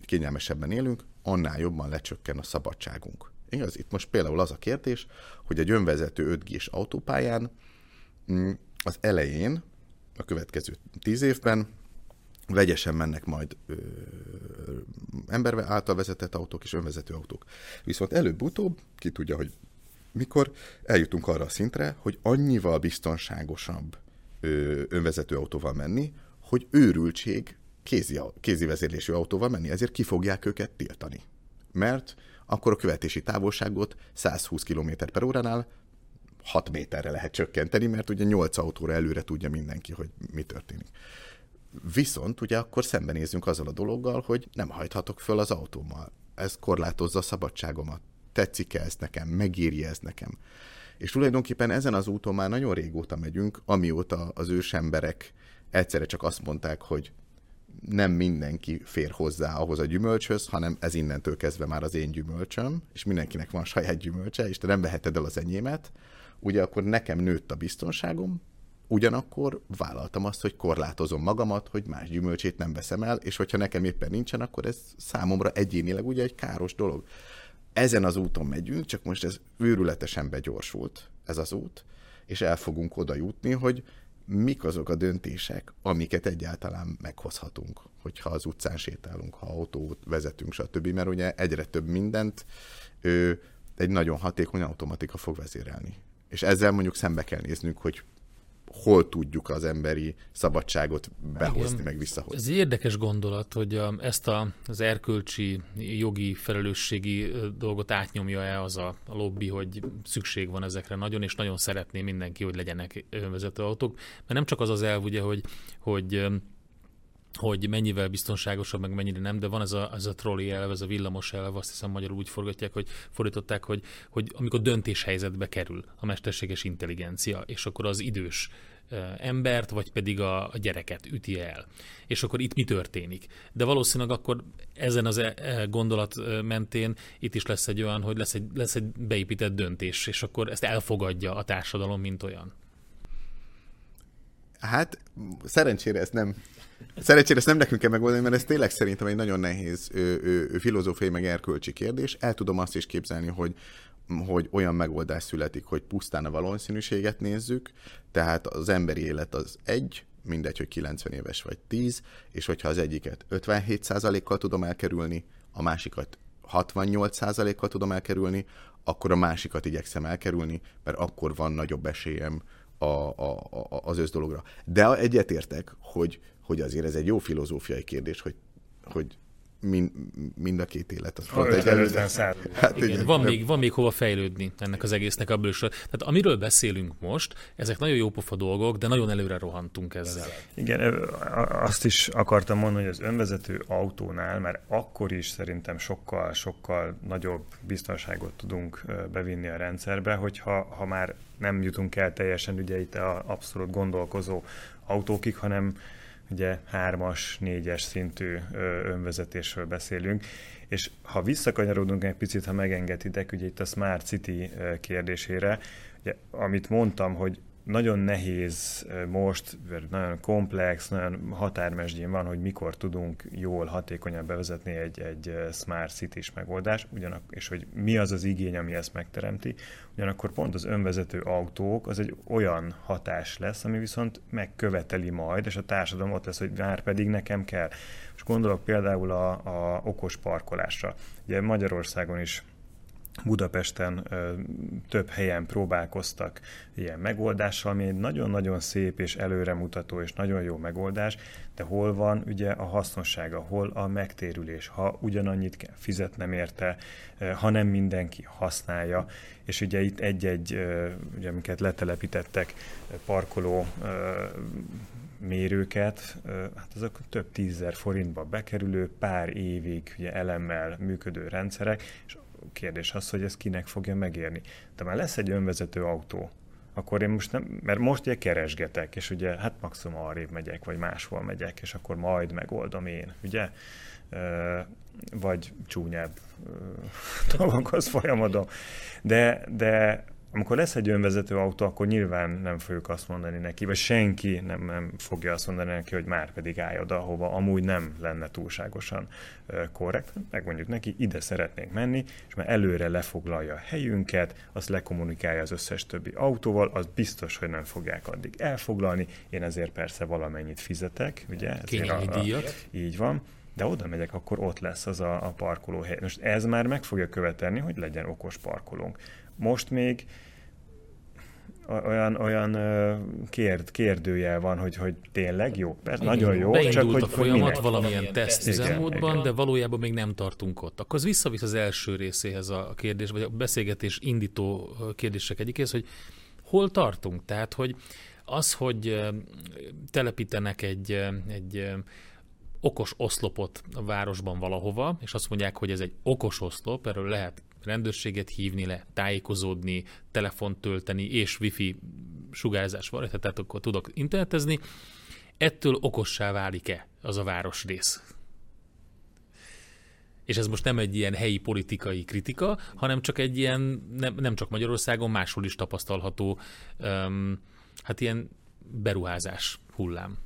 kényelmesebben élünk, annál jobban lecsökken a szabadságunk. Igaz? Itt most például az a kérdés, hogy egy önvezető 5 g autópályán mm, az elején, a következő tíz évben vegyesen mennek majd ö, ember által vezetett autók és önvezető autók. Viszont előbb-utóbb, ki tudja, hogy mikor eljutunk arra a szintre, hogy annyival biztonságosabb ö, önvezető autóval menni, hogy őrültség kézi, kézi vezérlésű autóval menni, ezért ki fogják őket tiltani. Mert akkor a követési távolságot 120 km per óránál 6 méterre lehet csökkenteni, mert ugye 8 autóra előre tudja mindenki, hogy mi történik. Viszont ugye akkor szembenézünk azzal a dologgal, hogy nem hajthatok föl az autómmal. Ez korlátozza a szabadságomat. Tetszik-e ez nekem? Megéri ez nekem? És tulajdonképpen ezen az úton már nagyon régóta megyünk, amióta az ősemberek egyszerre csak azt mondták, hogy nem mindenki fér hozzá ahhoz a gyümölcshöz, hanem ez innentől kezdve már az én gyümölcsöm, és mindenkinek van saját gyümölcse, és te nem veheted el az enyémet, ugye akkor nekem nőtt a biztonságom, ugyanakkor vállaltam azt, hogy korlátozom magamat, hogy más gyümölcsét nem veszem el, és hogyha nekem éppen nincsen, akkor ez számomra egyénileg ugye egy káros dolog. Ezen az úton megyünk, csak most ez őrületesen begyorsult, ez az út, és el fogunk oda jutni, hogy mik azok a döntések, amiket egyáltalán meghozhatunk, hogyha az utcán sétálunk, ha autót vezetünk, stb. Mert ugye egyre több mindent ő, egy nagyon hatékony automatika fog vezérelni. És ezzel mondjuk szembe kell néznünk, hogy hol tudjuk az emberi szabadságot behozni, Igen. meg visszahozni. Ez egy érdekes gondolat, hogy a, ezt a, az erkölcsi, jogi, felelősségi dolgot átnyomja-e az a, a lobby, hogy szükség van ezekre nagyon, és nagyon szeretné mindenki, hogy legyenek önvezető autók. Mert nem csak az az elv, ugye, hogy, hogy hogy mennyivel biztonságosabb, meg mennyire nem, de van ez a, ez a trolli elv, ez a villamos elv, azt hiszem magyarul úgy forgatják, hogy fordították, hogy, hogy amikor döntéshelyzetbe kerül a mesterséges intelligencia, és akkor az idős embert, vagy pedig a, gyereket üti el. És akkor itt mi történik? De valószínűleg akkor ezen az e, e, gondolat mentén itt is lesz egy olyan, hogy lesz egy, lesz egy beépített döntés, és akkor ezt elfogadja a társadalom, mint olyan. Hát szerencsére ezt nem Szerencsére ezt nem nekünk kell megoldani, mert ez tényleg szerintem egy nagyon nehéz filozófiai meg erkölcsi kérdés. El tudom azt is képzelni, hogy hogy olyan megoldás születik, hogy pusztán a valószínűséget nézzük, tehát az emberi élet az egy, mindegy, hogy 90 éves vagy 10, és hogyha az egyiket 57%-kal tudom elkerülni, a másikat 68%-kal tudom elkerülni, akkor a másikat igyekszem elkerülni, mert akkor van nagyobb esélyem a, a, a, az ősz dologra. De egyetértek, hogy, hogy azért ez egy jó filozófiai kérdés, hogy, hogy mind, mind a két élet. Az pont egy előző. Hát, igen, igen, van, még, van még hova fejlődni ennek az egésznek a bősről. Tehát amiről beszélünk most, ezek nagyon jó pofa dolgok, de nagyon előre rohantunk ezzel. Igen, azt is akartam mondani, hogy az önvezető autónál már akkor is szerintem sokkal, sokkal nagyobb biztonságot tudunk bevinni a rendszerbe, hogyha ha már nem jutunk el teljesen ugye itt a abszolút gondolkozó autókig, hanem ugye hármas, négyes szintű önvezetésről beszélünk, és ha visszakanyarodunk egy picit, ha megengeditek, ugye itt a Smart City kérdésére, ugye, amit mondtam, hogy nagyon nehéz most, nagyon komplex, nagyon határmesdjén van, hogy mikor tudunk jól, hatékonyan bevezetni egy, egy smart city megoldás, ugyanak, és hogy mi az az igény, ami ezt megteremti. Ugyanakkor pont az önvezető autók az egy olyan hatás lesz, ami viszont megköveteli majd, és a társadalom ott lesz, hogy már pedig nekem kell. És gondolok például a, a okos parkolásra. Ugye Magyarországon is Budapesten ö, több helyen próbálkoztak ilyen megoldással, ami egy nagyon-nagyon szép és előremutató és nagyon jó megoldás, de hol van ugye a hasznossága, hol a megtérülés, ha ugyanannyit kell fizetnem érte, ha nem mindenki használja, és ugye itt egy-egy, ugye amiket letelepítettek, parkoló mérőket, hát azok több tízezer forintba bekerülő, pár évig ugye elemmel működő rendszerek, és kérdés az, hogy ez kinek fogja megérni. De már lesz egy önvezető autó, akkor én most nem, mert most ugye keresgetek, és ugye hát maximum arrébb megyek, vagy máshol megyek, és akkor majd megoldom én, ugye? Vagy csúnyább dolgokhoz folyamodom. De, de amikor lesz egy önvezető autó, akkor nyilván nem fogjuk azt mondani neki, vagy senki nem, nem fogja azt mondani neki, hogy már pedig állj oda, ahova amúgy nem lenne túlságosan korrekt. Megmondjuk neki, ide szeretnénk menni, és már előre lefoglalja a helyünket, azt lekommunikálja az összes többi autóval, az biztos, hogy nem fogják addig elfoglalni. Én ezért persze valamennyit fizetek, ugye? A, díjat. Így van de oda megyek, akkor ott lesz az a, a parkolóhely. Most ez már meg fogja követelni, hogy legyen okos parkolónk. Most még olyan, olyan kérd, kérdőjel van, hogy, hogy tényleg jó. Persze, Igen, nagyon jó. Beindult csak, hogy, a folyamat hogy valamilyen teszt üzemmódban, de valójában még nem tartunk ott. Akkor az visszavisz az első részéhez a kérdés, vagy a beszélgetés indító kérdések egyikéhez, hogy hol tartunk? Tehát, hogy az, hogy telepítenek egy, egy okos oszlopot a városban valahova, és azt mondják, hogy ez egy okos oszlop, erről lehet rendőrséget hívni le, tájékozódni, telefont tölteni, és wifi sugárzás van, tehát akkor tudok internetezni. Ettől okossá válik-e az a városrész? És ez most nem egy ilyen helyi politikai kritika, hanem csak egy ilyen, nem, nem csak Magyarországon, máshol is tapasztalható, um, hát ilyen beruházás hullám.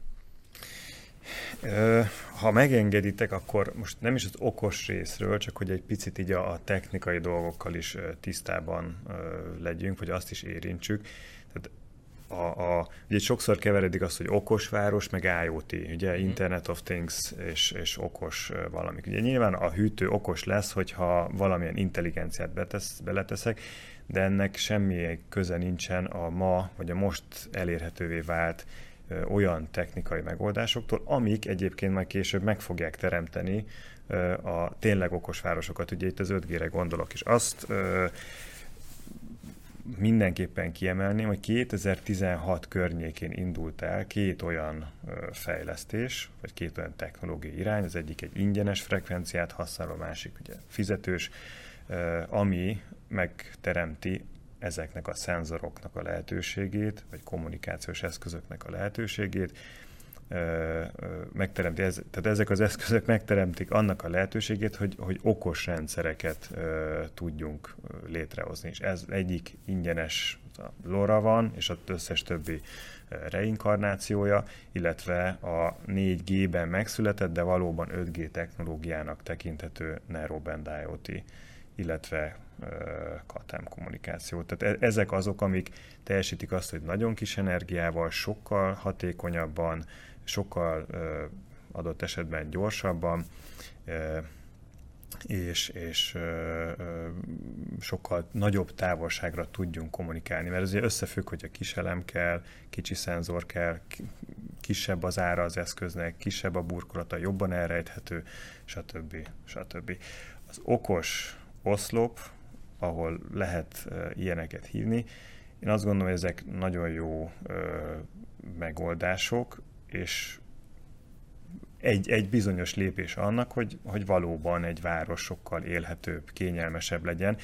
Ha megengeditek, akkor most nem is az okos részről, csak hogy egy picit így a, technikai dolgokkal is tisztában legyünk, vagy azt is érintsük. Tehát a, a, ugye sokszor keveredik az, hogy okos város, meg IoT, ugye mhm. Internet of Things és, és okos valamik. Ugye nyilván a hűtő okos lesz, hogyha valamilyen intelligenciát betesz, beleteszek, de ennek semmi köze nincsen a ma, vagy a most elérhetővé vált olyan technikai megoldásoktól, amik egyébként majd később meg fogják teremteni a tényleg okos városokat. Ugye itt az 5G-re gondolok, és azt mindenképpen kiemelném, hogy 2016 környékén indult el két olyan fejlesztés, vagy két olyan technológiai irány, az egyik egy ingyenes frekvenciát használ, a másik ugye fizetős, ami megteremti ezeknek a szenzoroknak a lehetőségét, vagy kommunikációs eszközöknek a lehetőségét, megteremti, ez, tehát ezek az eszközök megteremtik annak a lehetőségét, hogy, hogy okos rendszereket uh, tudjunk létrehozni. És ez egyik ingyenes LoRa van, és az összes többi reinkarnációja, illetve a 4G-ben megszületett, de valóban 5G technológiának tekinthető Narrowband IoT, illetve KATEM kommunikáció. Tehát e, ezek azok, amik teljesítik azt, hogy nagyon kis energiával, sokkal hatékonyabban, sokkal adott esetben gyorsabban, és, és sokkal nagyobb távolságra tudjunk kommunikálni, mert azért összefügg, hogy a kis elem kell, kicsi szenzor kell, kisebb az ára az eszköznek, kisebb a burkolata, jobban elrejthető, stb. stb. Az okos oszlop, ahol lehet ilyeneket hívni, én azt gondolom, hogy ezek nagyon jó megoldások, és egy, egy bizonyos lépés annak, hogy, hogy valóban egy város sokkal élhetőbb, kényelmesebb legyen.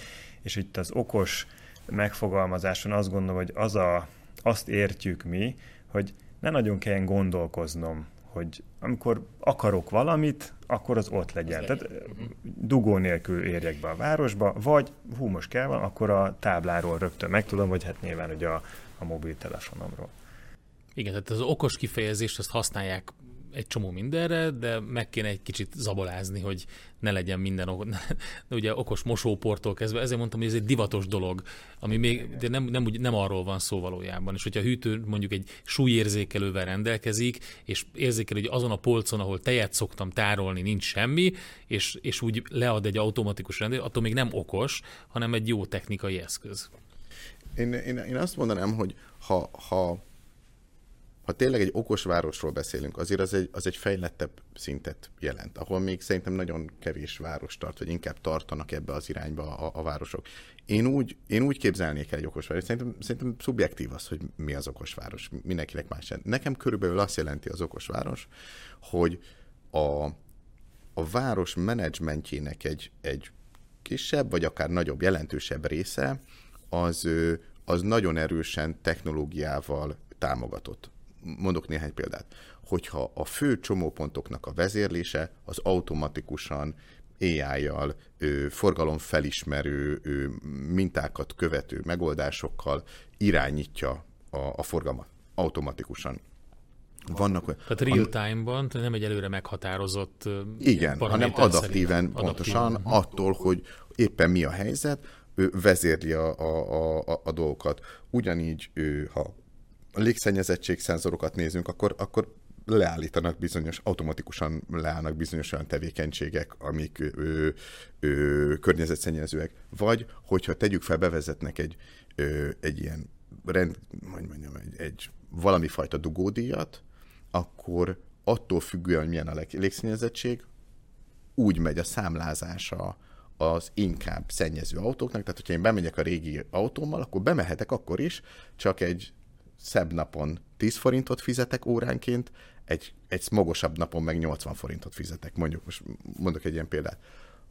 És itt az okos megfogalmazáson azt gondolom, hogy az a, azt értjük mi, hogy ne nagyon kelljen gondolkoznom, hogy amikor akarok valamit, akkor az ott legyen. Az Tehát legyen. dugó nélkül érjek be a városba, vagy hú, most kell van, akkor a tábláról rögtön megtudom, vagy hát nyilván hogy a, a mobiltelefonomról. Igen, tehát az okos kifejezést azt használják egy csomó mindenre, de meg kéne egy kicsit zabolázni, hogy ne legyen minden okos. ugye okos mosóportól kezdve, ezért mondtam, hogy ez egy divatos dolog, ami még de nem, nem, nem arról van szó valójában. És hogyha a hűtő mondjuk egy súlyérzékelővel rendelkezik, és érzékel, hogy azon a polcon, ahol tejet szoktam tárolni, nincs semmi, és, és úgy lead egy automatikus rendelést, attól még nem okos, hanem egy jó technikai eszköz. Én, én, én azt mondanám, hogy ha, ha ha tényleg egy okos városról beszélünk, azért az egy, az egy fejlettebb szintet jelent, ahol még szerintem nagyon kevés város tart, vagy inkább tartanak ebbe az irányba a, a városok. Én úgy, én úgy képzelnék el egy okos város. Szerintem, szerintem szubjektív az, hogy mi az okos város. Mindenkinek más. Nekem körülbelül azt jelenti az okos város, hogy a, a város menedzsmentjének egy, egy kisebb, vagy akár nagyobb, jelentősebb része, az, az nagyon erősen technológiával támogatott mondok néhány példát, hogyha a fő csomópontoknak a vezérlése az automatikusan AI-jal, forgalomfelismerő, mintákat követő megoldásokkal irányítja a, a forgalmat automatikusan. Vannak, tehát real time-ban, nem egy előre meghatározott Igen, hanem adaptíven pontosan adaptív. attól, hogy éppen mi a helyzet, ő vezérli a, a, a, a dolgokat. Ugyanígy, ő, ha a légszennyezettség szenzorokat nézünk, akkor, akkor leállítanak bizonyos, automatikusan leállnak bizonyos olyan tevékenységek, amik ö, ö, környezetszennyezőek. Vagy, hogyha tegyük fel, bevezetnek egy, ö, egy ilyen rend, hogy mondjam, egy, egy valami fajta dugódíjat, akkor attól függően, hogy milyen a légszennyezettség, úgy megy a számlázása az inkább szennyező autóknak, tehát hogyha én bemegyek a régi autómmal, akkor bemehetek akkor is, csak egy szebb napon 10 forintot fizetek óránként, egy, egy smogosabb napon meg 80 forintot fizetek, mondjuk, most mondok egy ilyen példát.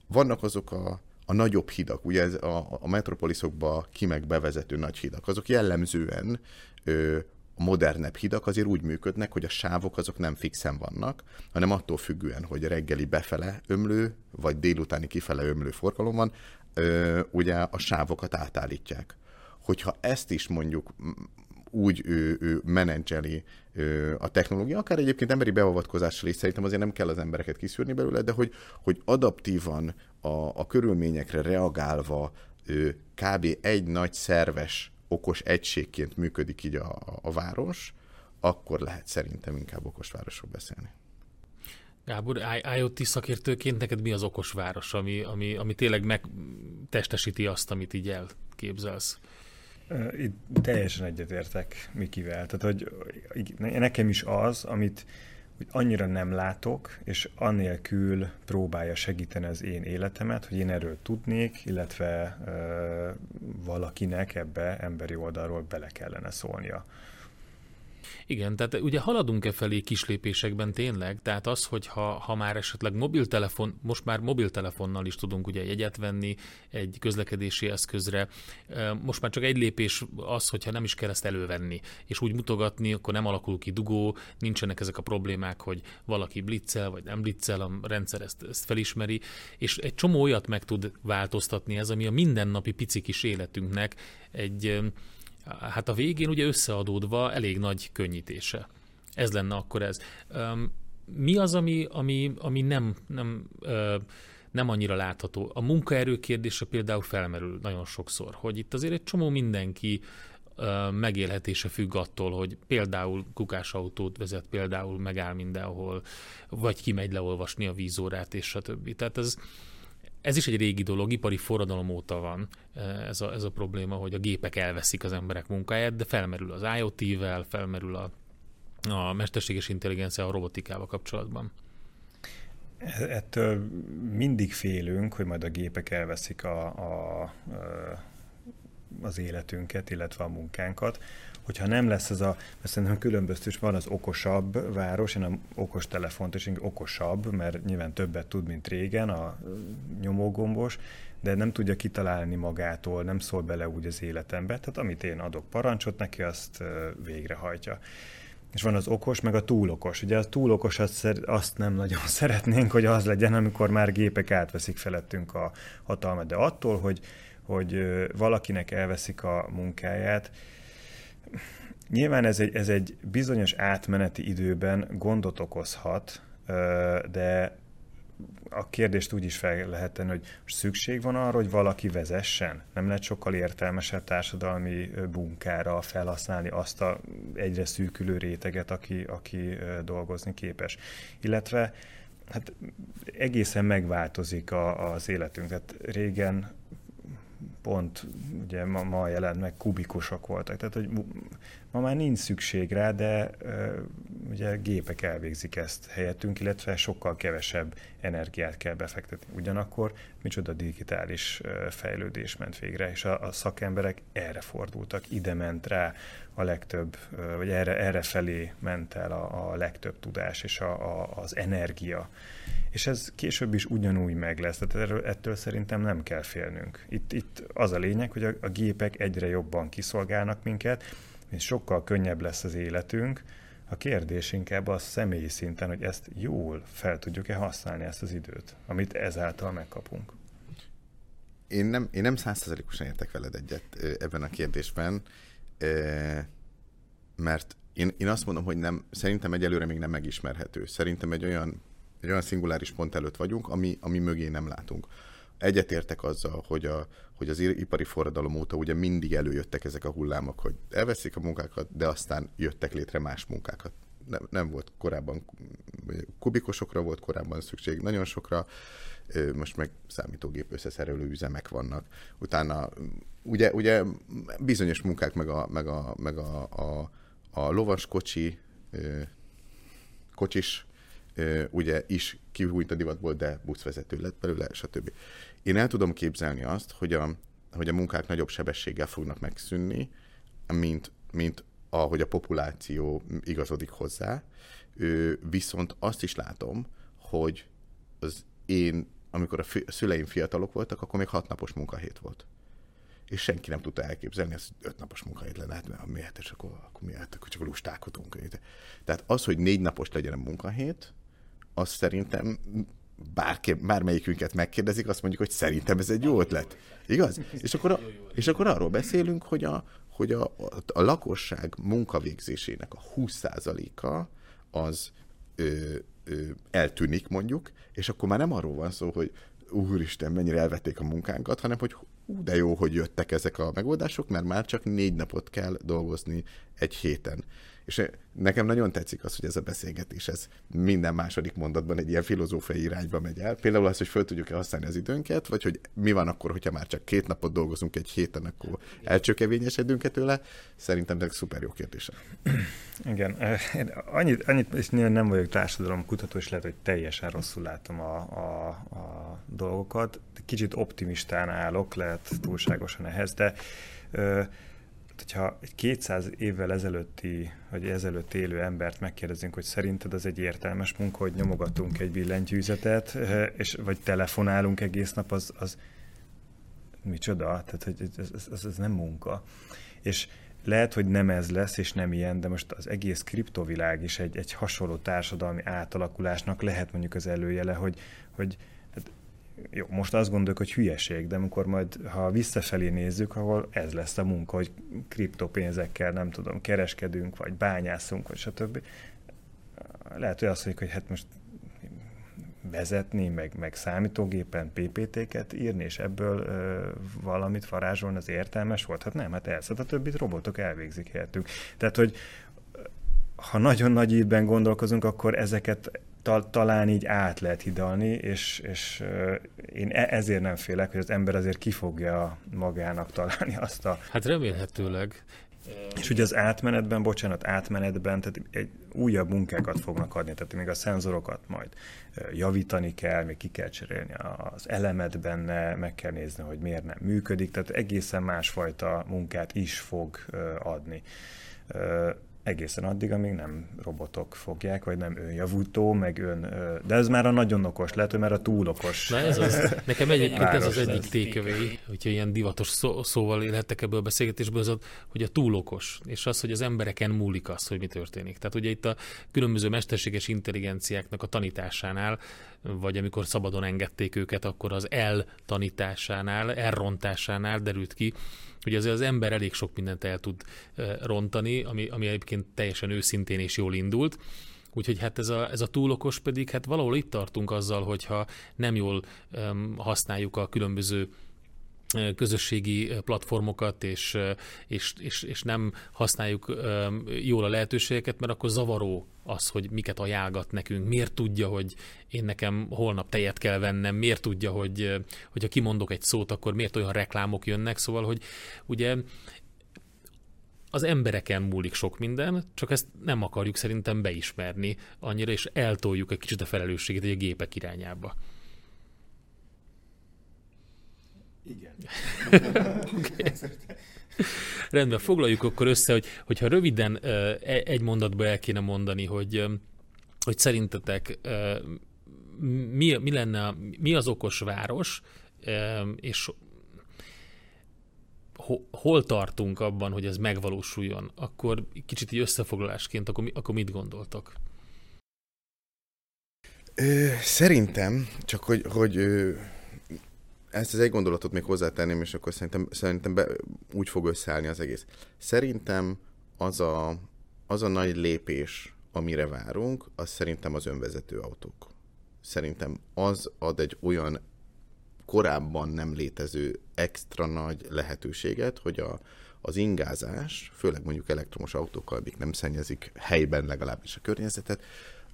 Vannak azok a, a nagyobb hidak, ugye ez a, a metropoliszokba ki meg bevezető nagy hidak, azok jellemzően ö, a modernebb hidak azért úgy működnek, hogy a sávok azok nem fixen vannak, hanem attól függően, hogy reggeli befele ömlő, vagy délutáni kifele ömlő forgalom van, ö, ugye a sávokat átállítják. Hogyha ezt is mondjuk úgy ő, ő menedzseli ő, a technológia, akár egyébként emberi beavatkozással is szerintem azért nem kell az embereket kiszűrni belőle, de hogy, hogy adaptívan a, a körülményekre reagálva ő, kb. egy nagy szerves, okos egységként működik így a, a város, akkor lehet szerintem inkább okos városról beszélni. Gábor, IoT szakértőként neked mi az okos város, ami, ami, ami tényleg megtestesíti azt, amit így elképzelsz? Itt teljesen egyetértek Mikivel. Tehát, hogy nekem is az, amit hogy annyira nem látok, és annélkül próbálja segíteni az én életemet, hogy én erről tudnék, illetve ö, valakinek ebbe emberi oldalról bele kellene szólnia. Igen, tehát ugye haladunk-e felé kislépésekben tényleg? Tehát az, hogy ha, ha már esetleg mobiltelefon, most már mobiltelefonnal is tudunk ugye jegyet venni egy közlekedési eszközre, most már csak egy lépés az, hogyha nem is kell ezt elővenni, és úgy mutogatni, akkor nem alakul ki dugó, nincsenek ezek a problémák, hogy valaki blitzel, vagy nem blitzel, a rendszer ezt, ezt felismeri, és egy csomó olyat meg tud változtatni ez, ami a mindennapi pici kis életünknek egy hát a végén ugye összeadódva elég nagy könnyítése. Ez lenne akkor ez. Mi az, ami, ami, ami nem, nem, nem annyira látható? A munkaerő kérdése például felmerül nagyon sokszor, hogy itt azért egy csomó mindenki megélhetése függ attól, hogy például kukásautót vezet, például megáll mindenhol, vagy kimegy leolvasni a vízórát, és stb. Tehát ez, ez is egy régi dolog, ipari forradalom óta van eh, ez a, ez a probléma, hogy a gépek elveszik az emberek munkáját, de felmerül az IoT-vel, felmerül a, a mesterséges intelligencia a robotikával kapcsolatban. Ettől mindig félünk, hogy majd a gépek elveszik a, a, a az életünket, illetve a munkánkat hogyha nem lesz ez a, mert szerintem különböztős van az okosabb város, én a okos telefont is okosabb, mert nyilván többet tud, mint régen a nyomógombos, de nem tudja kitalálni magától, nem szól bele úgy az életembe. Tehát amit én adok parancsot neki, azt végrehajtja. És van az okos, meg a túlokos. Ugye a túlokos azt, azt nem nagyon szeretnénk, hogy az legyen, amikor már gépek átveszik felettünk a hatalmat. De attól, hogy, hogy valakinek elveszik a munkáját, Nyilván ez egy, ez egy bizonyos átmeneti időben gondot okozhat, de a kérdést úgy is fel lehet tenni, hogy szükség van arra, hogy valaki vezessen? Nem lehet sokkal értelmesebb társadalmi bunkára felhasználni azt a egyre szűkülő réteget, aki, aki dolgozni képes. Illetve hát egészen megváltozik a, az életünk. Tehát régen pont ugye ma, ma jelent meg kubikusok voltak. Tehát, hogy ma már nincs szükség rá, de ugye gépek elvégzik ezt helyettünk, illetve sokkal kevesebb energiát kell befektetni. Ugyanakkor micsoda digitális fejlődés ment végre, és a, a szakemberek erre fordultak, ide ment rá a legtöbb, vagy erre, erre felé ment el a, a legtöbb tudás és a, a, az energia és ez később is ugyanúgy meg lesz, tehát erről, ettől szerintem nem kell félnünk. Itt, itt az a lényeg, hogy a, a gépek egyre jobban kiszolgálnak minket, és sokkal könnyebb lesz az életünk, a kérdés inkább az személyi szinten, hogy ezt jól fel tudjuk-e használni ezt az időt, amit ezáltal megkapunk. Én nem, én nem százszerzalékosan értek veled egyet ebben a kérdésben, mert én, én azt mondom, hogy nem, szerintem egyelőre még nem megismerhető. Szerintem egy olyan egy olyan szinguláris pont előtt vagyunk, ami, ami mögé nem látunk. Egyetértek azzal, hogy, a, hogy az ipari forradalom óta ugye mindig előjöttek ezek a hullámok, hogy elveszik a munkákat, de aztán jöttek létre más munkákat. Nem, nem volt korábban, kubikosokra volt korábban szükség, nagyon sokra, most meg számítógép összeszerelő üzemek vannak. Utána ugye, ugye bizonyos munkák, meg a, meg a, meg a, a, a lovas kocsi, kocsis ugye is kihújt a divatból, de buszvezető lett belőle, stb. Én el tudom képzelni azt, hogy a, hogy a munkák nagyobb sebességgel fognak megszűnni, mint, mint ahogy a populáció igazodik hozzá. Viszont azt is látom, hogy az én, amikor a, szüleim fiatalok voltak, akkor még hat napos munkahét volt. És senki nem tudta elképzelni, hogy öt napos munkahét lenne, hát miért, és akkor, akkor miért, akkor csak lustálkodunk. Tehát az, hogy négy napos legyen a munkahét, azt szerintem bárki, bármelyikünket megkérdezik, azt mondjuk, hogy szerintem ez egy jó ötlet. Igaz? És akkor, a, és akkor arról beszélünk, hogy a, hogy a, a lakosság munkavégzésének a 20%-a az ö, ö, eltűnik mondjuk, és akkor már nem arról van szó, hogy úristen, mennyire elvették a munkánkat, hanem hogy hú, de jó, hogy jöttek ezek a megoldások, mert már csak négy napot kell dolgozni egy héten. És nekem nagyon tetszik az, hogy ez a beszélgetés, ez minden második mondatban egy ilyen filozófiai irányba megy el. Például az, hogy föl tudjuk-e használni az időnket, vagy hogy mi van akkor, hogyha már csak két napot dolgozunk egy héten, akkor elcsökevényesedünk-e tőle. Szerintem ez szuper jó kérdés. Igen, én annyit, annyit és nem vagyok társadalomkutató, és lehet, hogy teljesen rosszul látom a, a, a dolgokat. Kicsit optimistán állok, lehet túlságosan ehhez, de hogyha egy 200 évvel ezelőtti, vagy ezelőtt élő embert megkérdezünk, hogy szerinted az egy értelmes munka, hogy nyomogatunk egy billentyűzetet, és, vagy telefonálunk egész nap, az, az micsoda? Tehát, hogy ez, ez, ez, nem munka. És lehet, hogy nem ez lesz, és nem ilyen, de most az egész kriptovilág is egy, egy hasonló társadalmi átalakulásnak lehet mondjuk az előjele, hogy, hogy jó, most azt gondoljuk, hogy hülyeség, de amikor majd, ha visszafelé nézzük, ahol ez lesz a munka, hogy kriptopénzekkel, nem tudom, kereskedünk, vagy bányászunk, vagy stb. Lehet, hogy azt mondjuk, hogy hát most vezetni, meg, meg számítógépen PPT-ket írni, és ebből ö, valamit varázsolni, az értelmes volt? Hát nem, hát elszed a többit robotok elvégzik helyettünk. Tehát, hogy ha nagyon nagy ívben gondolkozunk, akkor ezeket ta, talán így át lehet hidalni, és, és én e, ezért nem félek, hogy az ember azért ki fogja magának találni azt a... Hát remélhetőleg. És ugye az átmenetben, bocsánat, átmenetben, tehát egy újabb munkákat fognak adni, tehát még a szenzorokat majd javítani kell, még ki kell cserélni az elemet benne, meg kell nézni, hogy miért nem működik, tehát egészen másfajta munkát is fog adni egészen addig, amíg nem robotok fogják, vagy nem önjavútó, meg ön... De ez már a nagyon okos, lehet, hogy már a túl okos. Na ez az. Nekem egyébként ez az egyik tékövé, hogyha ilyen divatos szó, szóval élhettek ebből a beszélgetésből, az, hogy a túl okos, és az, hogy az embereken múlik az, hogy mi történik. Tehát ugye itt a különböző mesterséges intelligenciáknak a tanításánál, vagy amikor szabadon engedték őket, akkor az eltanításánál, elrontásánál derült ki, hogy azért az ember elég sok mindent el tud rontani, ami, ami egyébként teljesen őszintén és jól indult. Úgyhogy hát ez a, ez a túlokos pedig, hát valahol itt tartunk azzal, hogyha nem jól um, használjuk a különböző közösségi platformokat, és, és, és, és nem használjuk jól a lehetőségeket, mert akkor zavaró az, hogy miket ajánlgat nekünk, miért tudja, hogy én nekem holnap tejet kell vennem, miért tudja, hogy hogyha kimondok egy szót, akkor miért olyan reklámok jönnek, szóval, hogy ugye az embereken múlik sok minden, csak ezt nem akarjuk szerintem beismerni annyira, és eltoljuk egy kicsit a felelősséget a gépek irányába. Igen. okay. Rendben, foglaljuk akkor össze, hogy, hogyha röviden e, egy mondatba el kéne mondani, hogy, hogy szerintetek mi, mi lenne, mi az okos város, és hol tartunk abban, hogy ez megvalósuljon, akkor kicsit így összefoglalásként, akkor, akkor mit gondoltok? Szerintem, csak hogy, hogy ezt az egy gondolatot még hozzátenném, és akkor szerintem, szerintem be, úgy fog összeállni az egész. Szerintem az a, az a nagy lépés, amire várunk, az szerintem az önvezető autók. Szerintem az ad egy olyan korábban nem létező extra nagy lehetőséget, hogy a, az ingázás, főleg mondjuk elektromos autókkal, amik nem szennyezik helyben legalábbis a környezetet,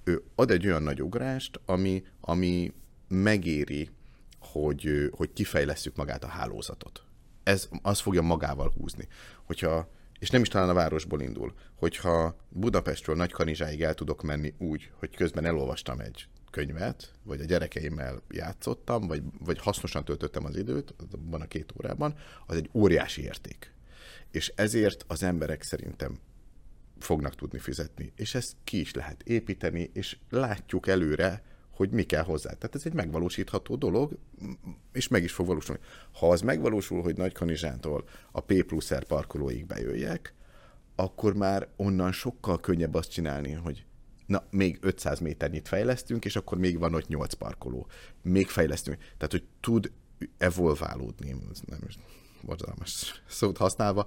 ő ad egy olyan nagy ugrást, ami, ami megéri hogy, hogy kifejlesztjük magát a hálózatot. Ez az fogja magával húzni. Hogyha, és nem is talán a városból indul, hogyha Budapestről Nagykanizsáig el tudok menni úgy, hogy közben elolvastam egy könyvet, vagy a gyerekeimmel játszottam, vagy, vagy hasznosan töltöttem az időt, van a két órában, az egy óriási érték. És ezért az emberek szerintem fognak tudni fizetni. És ezt ki is lehet építeni, és látjuk előre, hogy mi kell hozzá. Tehát ez egy megvalósítható dolog, és meg is fog valósulni. Ha az megvalósul, hogy Nagykanizsántól a P plusz R parkolóig bejöjjek, akkor már onnan sokkal könnyebb azt csinálni, hogy na, még 500 méternyit fejlesztünk, és akkor még van ott 8 parkoló. Még fejlesztünk. Tehát, hogy tud evolválódni, nem is borzalmas szót használva,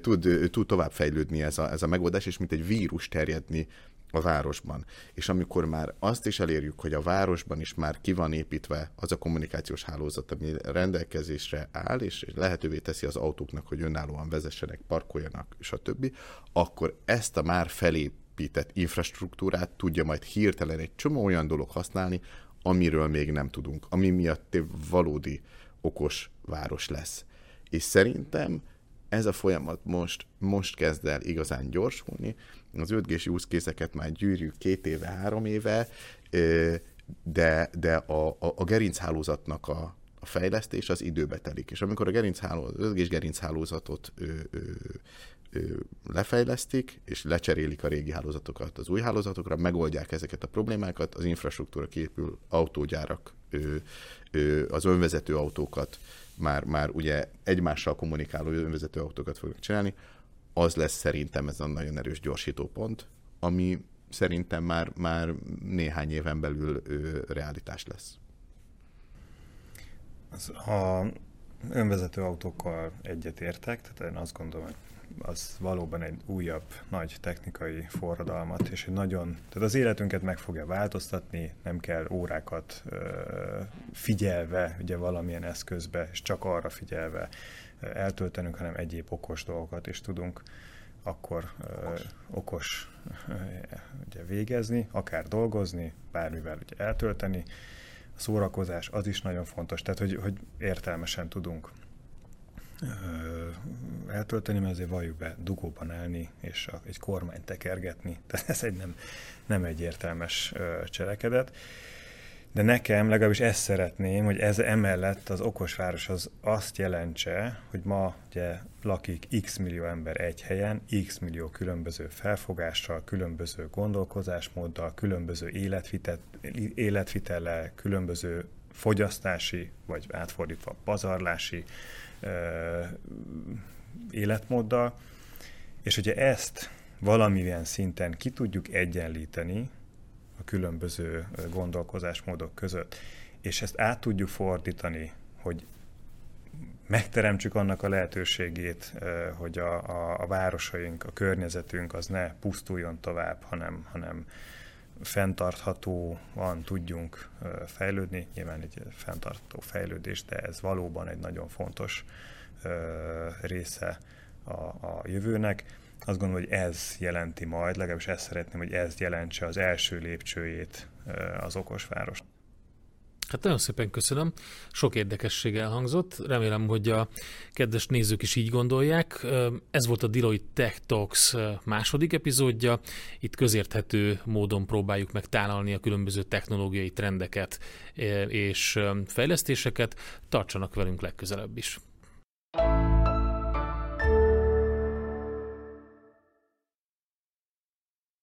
tud, tud tovább fejlődni ez a, ez a megoldás, és mint egy vírus terjedni a városban. És amikor már azt is elérjük, hogy a városban is már ki van építve az a kommunikációs hálózat, ami rendelkezésre áll, és lehetővé teszi az autóknak, hogy önállóan vezessenek, parkoljanak, stb., akkor ezt a már felépített infrastruktúrát tudja majd hirtelen egy csomó olyan dolog használni, amiről még nem tudunk, ami miatt valódi okos város lesz. És szerintem ez a folyamat most, most kezd el igazán gyorsulni. Az 5G-s use már gyűrjük két éve, három éve, de, de a, a, a gerinchálózatnak a, a fejlesztés az időbe telik. És amikor a gerinchálózat, az 5 gerinchálózatot ő, ő, ő, lefejlesztik, és lecserélik a régi hálózatokat az új hálózatokra, megoldják ezeket a problémákat, az infrastruktúra képül, autógyárak, ő, ő, az önvezető autókat, már, már ugye egymással kommunikáló önvezető autókat fognak csinálni, az lesz szerintem ez a nagyon erős gyorsítópont, ami szerintem már, már néhány éven belül ő, realitás lesz. Az, a önvezető autókkal egyetértek, tehát én azt gondolom, hogy az valóban egy újabb nagy technikai forradalmat, és egy nagyon, tehát az életünket meg fogja változtatni, nem kell órákat ö, figyelve, ugye valamilyen eszközbe, és csak arra figyelve eltöltenünk, hanem egyéb okos dolgokat is tudunk akkor okos, uh, okos uh, ugye végezni, akár dolgozni, bármivel ugye eltölteni. A szórakozás az is nagyon fontos, tehát hogy, hogy értelmesen tudunk uh, eltölteni, mert azért valljuk be dugóban állni, és a, egy kormányt tekergetni, tehát ez egy nem, nem egy értelmes uh, cselekedet. Uh, de nekem legalábbis ezt szeretném, hogy ez emellett az okos város az azt jelentse, hogy ma ugye lakik x millió ember egy helyen, x millió különböző felfogással, különböző gondolkozásmóddal, különböző életvitellel, különböző fogyasztási, vagy átfordítva pazarlási ö, életmóddal, és ugye ezt valamilyen szinten ki tudjuk egyenlíteni, különböző gondolkozásmódok között, és ezt át tudjuk fordítani, hogy megteremtsük annak a lehetőségét, hogy a, a, a városaink, a környezetünk az ne pusztuljon tovább, hanem, hanem fenntarthatóan tudjunk fejlődni. Nyilván egy fenntartható fejlődés, de ez valóban egy nagyon fontos része a, a jövőnek azt gondolom, hogy ez jelenti majd, legalábbis ezt szeretném, hogy ez jelentse az első lépcsőjét az okos város. Hát nagyon szépen köszönöm. Sok érdekesség elhangzott. Remélem, hogy a kedves nézők is így gondolják. Ez volt a Deloitte Tech Talks második epizódja. Itt közérthető módon próbáljuk meg tálalni a különböző technológiai trendeket és fejlesztéseket. Tartsanak velünk legközelebb is.